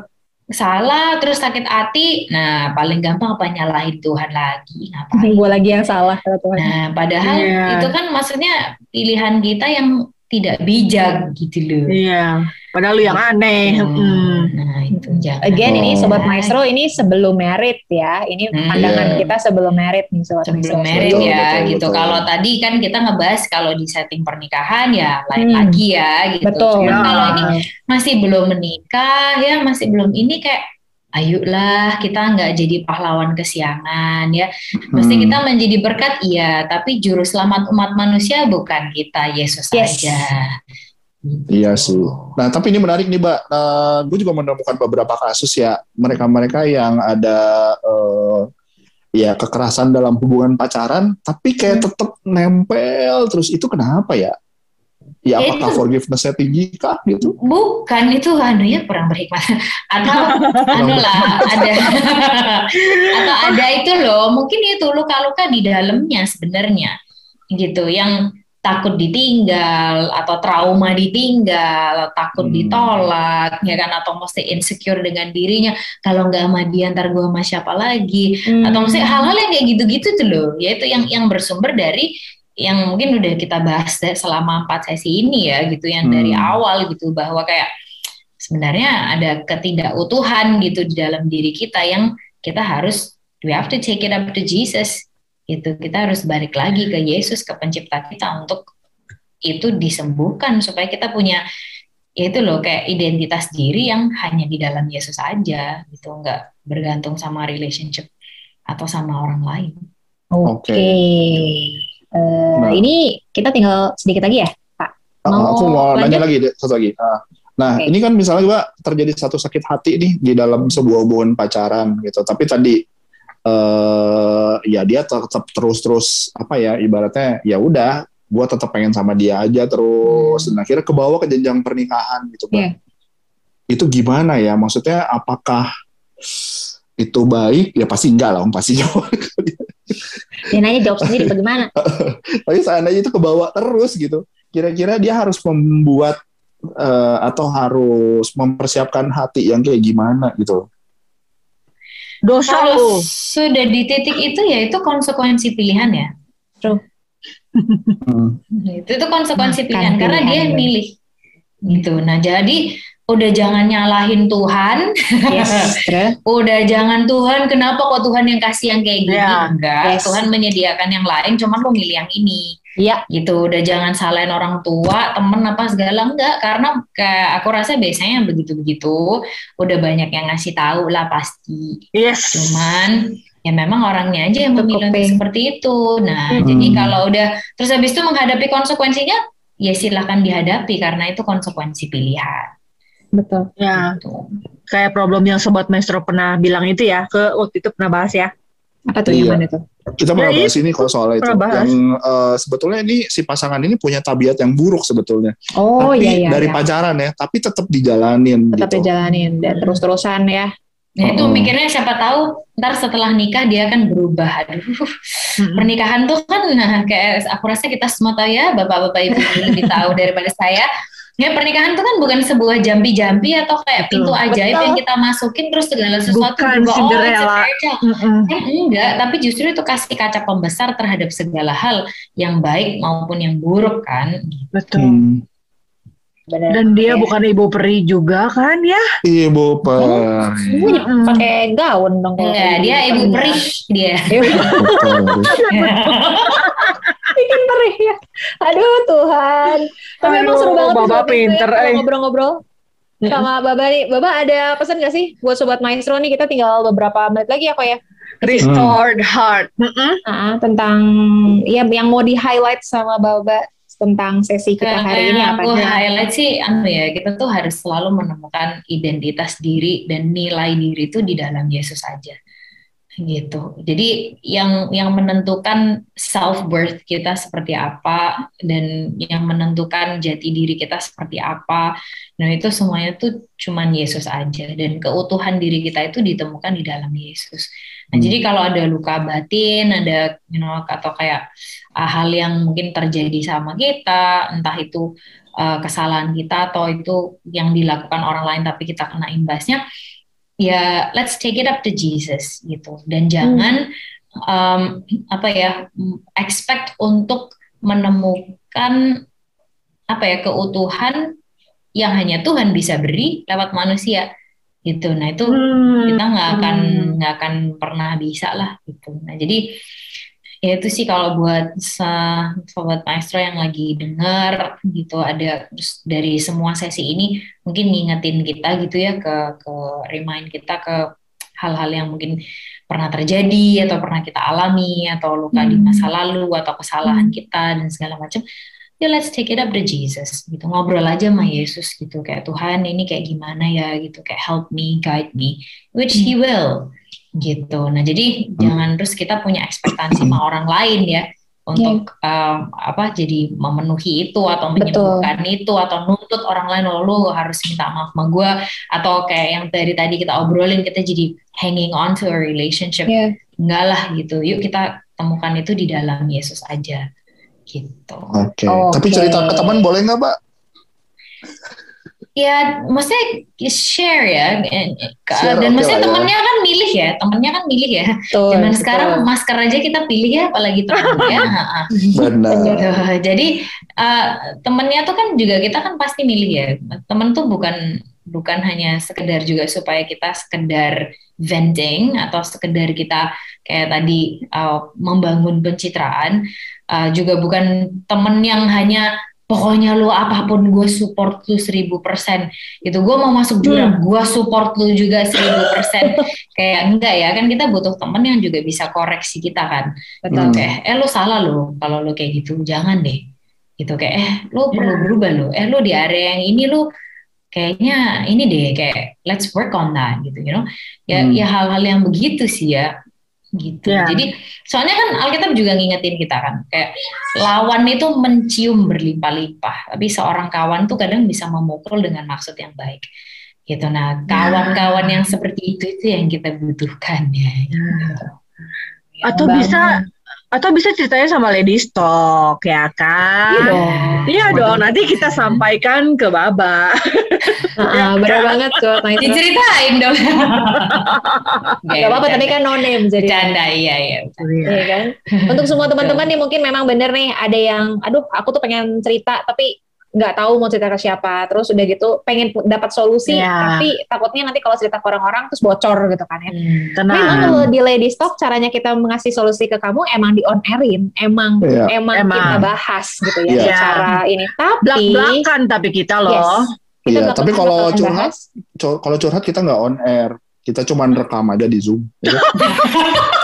salah terus sakit hati. Nah paling gampang apa? Nyalahin Tuhan lagi. Ngapain? Gue lagi yang salah Tuhan. Nah padahal yeah. itu kan maksudnya pilihan kita yang tidak bijak gitu loh. Iya Padahal lu yang aneh. Nah, hmm. nah itu jangan. Again ini sobat maestro ini sebelum merit ya. Ini hmm. pandangan yeah. kita sebelum merit nih sobat sebelum merit ya betul, gitu. Kalau tadi kan kita ngebahas kalau di setting pernikahan ya lain hmm. lagi ya gitu. Betul. Cuman ya. kalau ini masih belum menikah ya masih belum ini kayak ayolah kita nggak jadi pahlawan kesiangan ya. Mesti hmm. kita menjadi berkat iya, tapi juru selamat umat manusia bukan kita Yesus yes. saja. Iya sih. Nah, tapi ini menarik nih, Mbak. Nah, gue juga menemukan beberapa kasus ya mereka-mereka yang ada uh, ya kekerasan dalam hubungan pacaran, tapi kayak hmm. tetap nempel terus. Itu kenapa ya? Ya, ya apakah itu, forgiveness-nya tinggi kah gitu? Bukan itu anu ya kurang berhikmat. Atau anu lah ada atau ada itu loh, mungkin itu luka-luka di dalamnya sebenarnya gitu yang takut ditinggal atau trauma ditinggal, takut hmm. ditolak, ya kan atau mesti insecure dengan dirinya kalau nggak sama dia ntar gue sama siapa lagi hmm. atau mesti hal-hal yang kayak gitu-gitu tuh loh, yaitu yang yang bersumber dari yang mungkin udah kita bahas selama empat sesi ini ya gitu yang hmm. dari awal gitu bahwa kayak sebenarnya ada ketidakutuhan gitu di dalam diri kita yang kita harus we have to take it up to Jesus itu kita harus balik lagi ke Yesus ke pencipta kita untuk itu disembuhkan supaya kita punya ya itu loh kayak identitas diri yang hanya di dalam Yesus aja gitu nggak bergantung sama relationship atau sama orang lain. Oke. Okay. Uh, eh, nah. Ini kita tinggal sedikit lagi ya, Pak. Ah, mau aku mau lanjut? nanya lagi satu lagi. Ah, nah, okay. ini kan misalnya juga terjadi satu sakit hati nih di dalam sebuah hubungan pacaran gitu. Tapi tadi uh, ya dia tetap terus-terus apa ya ibaratnya ya udah gue tetap pengen sama dia aja terus dan akhirnya ke bawah ke jenjang pernikahan gitu kan. Yeah. Itu gimana ya? Maksudnya apakah itu baik? Ya pasti enggak lah, om pasti jawab. Ya nanya jawab sendiri bagaimana? Tapi seandainya itu ke bawah terus gitu. Kira-kira dia harus membuat uh, atau harus mempersiapkan hati yang kayak gimana gitu dosa Kalau sudah di titik itu ya itu konsekuensi pilihan ya. True. Hmm. itu itu konsekuensi Makan pilihan karena dia yang milih gitu. Nah jadi udah jangan nyalahin Tuhan. Yes, udah jangan Tuhan kenapa kok Tuhan yang kasih yang kayak gini? Yeah. Enggak, yes. Tuhan menyediakan yang lain, cuman lo milih yang ini. Iya. Gitu, udah jangan salahin orang tua, temen apa segala enggak karena kayak aku rasa biasanya begitu-begitu udah banyak yang ngasih tahu lah pasti. Yes. Cuman ya memang orangnya aja yang memilih untuk seperti itu. Nah, hmm. jadi kalau udah terus habis itu menghadapi konsekuensinya ya silahkan dihadapi karena itu konsekuensi pilihan. Betul. Ya. Gitu. Kayak problem yang sobat maestro pernah bilang itu ya, ke waktu itu pernah bahas ya. Apa tuh iya. yang mana tuh? Kita pernah bahas ini kalau soal itu. Yang uh, sebetulnya ini si pasangan ini punya tabiat yang buruk sebetulnya. Oh tapi iya iya. Dari iya. pacaran ya, tapi tetap dijalanin. Tetap gitu. dijalanin dan terus-terusan ya. Nah, itu mikirnya siapa tahu ntar setelah nikah dia akan berubah. Aduh, hmm. pernikahan tuh kan nah, kayak aku rasa kita semua tahu ya, bapak-bapak ibu lebih tahu daripada saya Ya pernikahan itu kan bukan sebuah jampi-jampi atau kayak pintu ajaib Betul. yang kita masukin terus segala sesuatu bukan juga, Cinderella. oh mm -hmm. eh, enggak, tapi justru itu kasih kaca pembesar terhadap segala hal yang baik maupun yang buruk kan. Betul. Hmm. Benar. Dan dia bukan ibu peri juga kan ya? Ibu peri. Hmm. Pakai gaun dong. Enggak, dia ibu peri dia. bikin perih ya. Aduh Tuhan. Tapi Aduh, emang seru banget Bapak pinter, ya, ngobrol-ngobrol sama Baba nih. Baba ada pesan gak sih buat Sobat Maestro nih? Kita tinggal beberapa menit lagi ya kok ya? Restored heart. Mm -hmm. uh, tentang ya yang mau di highlight sama Baba tentang sesi kita hari ini apa? Aku highlight sih, anu ya, kita tuh harus selalu menemukan identitas diri dan nilai diri itu di dalam Yesus aja gitu. Jadi yang yang menentukan self worth kita seperti apa dan yang menentukan jati diri kita seperti apa, nah itu semuanya tuh cuman Yesus aja dan keutuhan diri kita itu ditemukan di dalam Yesus. Nah, hmm. jadi kalau ada luka batin, ada you know atau kayak uh, hal yang mungkin terjadi sama kita, entah itu uh, kesalahan kita atau itu yang dilakukan orang lain tapi kita kena imbasnya, ya let's take it up to Jesus gitu dan jangan hmm. um, apa ya expect untuk menemukan apa ya keutuhan yang hanya Tuhan bisa beri lewat manusia gitu nah itu hmm. kita nggak akan hmm. nggak hmm. akan pernah bisa lah gitu nah jadi ya itu sih kalau buat sobat maestro yang lagi dengar gitu ada dari semua sesi ini mungkin ngingetin kita gitu ya ke ke remind kita ke hal-hal yang mungkin pernah terjadi atau pernah kita alami atau luka hmm. di masa lalu atau kesalahan hmm. kita dan segala macam ya let's take it up to Jesus gitu ngobrol aja sama Yesus gitu kayak Tuhan ini kayak gimana ya gitu kayak help me guide me which hmm. He will gitu. Nah jadi hmm. jangan terus kita punya ekspektasi sama orang lain ya untuk yeah. um, apa jadi memenuhi itu atau menyembuhkan itu atau nuntut orang lain oh, lu harus minta maaf sama gue atau kayak yang dari tadi kita obrolin kita jadi hanging on to a relationship yeah. enggak lah gitu yuk kita temukan itu di dalam Yesus aja gitu. Oke. Okay. Oh, Tapi cerita ke teman boleh nggak, Mbak? Ya maksudnya share ya share, dan okay maksudnya ya. temennya kan milih ya temennya kan milih ya. Betul, zaman betul. sekarang masker aja kita pilih ya apalagi temen ya benar. Jadi uh, temennya tuh kan juga kita kan pasti milih ya. Temen tuh bukan bukan hanya sekedar juga supaya kita sekedar venting atau sekedar kita kayak tadi uh, membangun pencitraan uh, juga bukan temen yang hanya pokoknya lu apa pun gue support lu seribu persen. Itu gue mau masuk jurang hmm. gue support lu juga seribu persen. Kayak enggak ya kan kita butuh temen yang juga bisa koreksi kita kan. Betul hmm. kayak eh lu salah lu kalau lu kayak gitu jangan deh. Gitu kayak eh lu perlu berubah lu. Eh lu di area yang ini lu kayaknya ini deh kayak let's work on that. Gitu you know? Ya hmm. ya hal-hal yang begitu sih ya gitu. Yeah. Jadi soalnya kan Alkitab juga ngingetin kita kan kayak lawan itu mencium berlimpah-limpah, tapi seorang kawan tuh kadang bisa memukul dengan maksud yang baik. Gitu. Nah, kawan-kawan yang seperti itu itu yang kita butuhkan ya. Gitu. Atau bisa atau bisa ceritanya sama Lady Stock ya kan? Iya dong. Iya dong. Nanti kita sampaikan ke Baba. Uh, benar banget tuh. Diceritain dong. Gak apa-apa tapi kan no name jadi. Canda iya iya. Iya kan. Untuk semua teman-teman nih mungkin memang bener nih ada yang, aduh aku tuh pengen cerita tapi nggak tahu mau cerita ke siapa. Terus udah gitu pengen dapat solusi yeah. tapi takutnya nanti kalau cerita ke orang-orang terus bocor gitu kan ya. Hmm, memang kalau di lady stock caranya kita mengasih solusi ke kamu emang di on airin. Emang yeah. emang, emang. kita bahas gitu ya yeah. secara ini. Tapi belak belakan tapi kita loh. Yes, kita iya tapi kalau curhat kalau curhat kita nggak on air. Kita cuma rekam aja di zoom ya.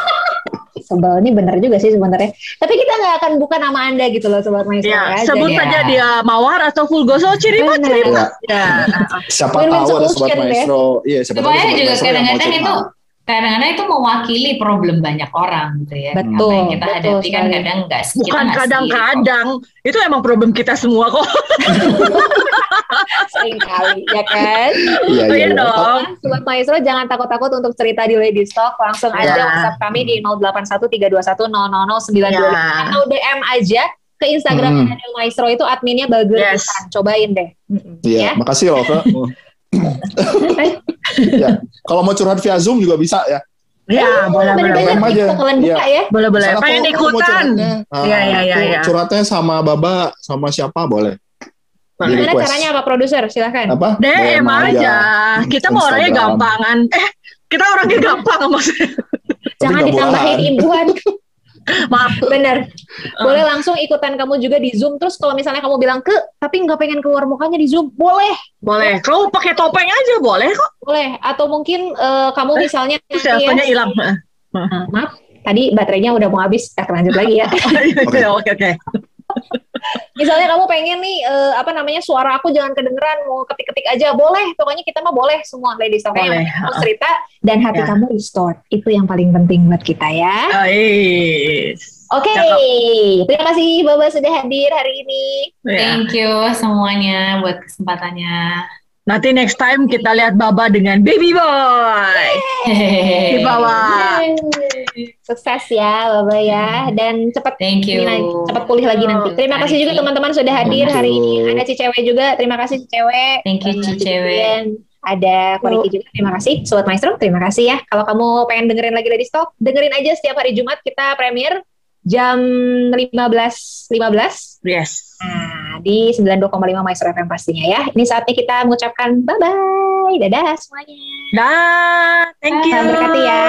sebel ini bener juga sih sebenarnya. Tapi kita nggak akan buka nama anda gitu loh sobat maestro. Ya, ya. sebut saja dia Mawar atau Fulgoso Cirima Cirima. Ya. Siapa tahu ada sobat maestro. Iya, siapa tahu juga kadang-kadang itu kadang-kadang itu mewakili problem banyak orang gitu ya. Betul. Apa yang kita betul hadapi kan kadang enggak Bukan kadang-kadang, itu emang problem kita semua kok. Sering kali, ya kan? Iya, iya, iya dong. Sobat Maestro jangan takut-takut untuk cerita di Lady Stock, langsung aja ya. WhatsApp kami di 081321000092 ya. atau DM aja ke Instagram hmm. Daniel Maestro itu adminnya Bagel yes. Cobain deh. Iya, ya. makasih loh, Kak. ya. Kalau mau curhat via Zoom juga bisa ya. Ya, boleh boleh. DM aja. Ya. ya. Boleh boleh. Pengen ikutan. Iya iya iya ya. Curhatnya sama Baba sama siapa boleh. Gimana caranya apa produser? Silahkan. Apa? DM, DM aja. aja. Kita mau orangnya gampangan. Eh, kita orangnya gampang maksudnya. Jangan ditambahin imbuhan. Maaf, bener. Boleh langsung ikutan kamu juga di Zoom. Terus kalau misalnya kamu bilang ke, tapi nggak pengen keluar mukanya di Zoom, boleh. Boleh. Kalau pakai topeng aja boleh kok. Boleh. Atau mungkin uh, kamu eh, misalnya ya, hilang. Uh, maaf, tadi baterainya udah mau habis. Kita lanjut lagi ya. Oke, oke. Misalnya kamu pengen nih uh, apa namanya suara aku jangan kedengeran mau ketik-ketik aja boleh pokoknya kita mah boleh semua ladies oke yang mau cerita dan hati ya. kamu restore itu yang paling penting buat kita ya. Oh, yes. Oke, okay. terima kasih Baba sudah hadir hari ini. Ya. Thank you semuanya buat kesempatannya. Nanti next time kita lihat Baba dengan baby boy di bawah. Sukses ya Baba ya dan cepat Thank you. cepat pulih lagi nanti. Terima kasih juga teman-teman sudah hadir hari ini. Ada Cicewe juga. Terima kasih Cicewe. Thank you Cicewe. Ada Koriki juga. Terima kasih Sobat Maestro. Terima kasih ya. Kalau kamu pengen dengerin lagi dari stok, dengerin aja setiap hari Jumat kita premier jam 15.15. 15. Yes. Nah, di 92,5 Maestro FM pastinya ya. Ini saatnya kita mengucapkan bye-bye. Dadah semuanya. Dah, thank you. Salam berkati ya.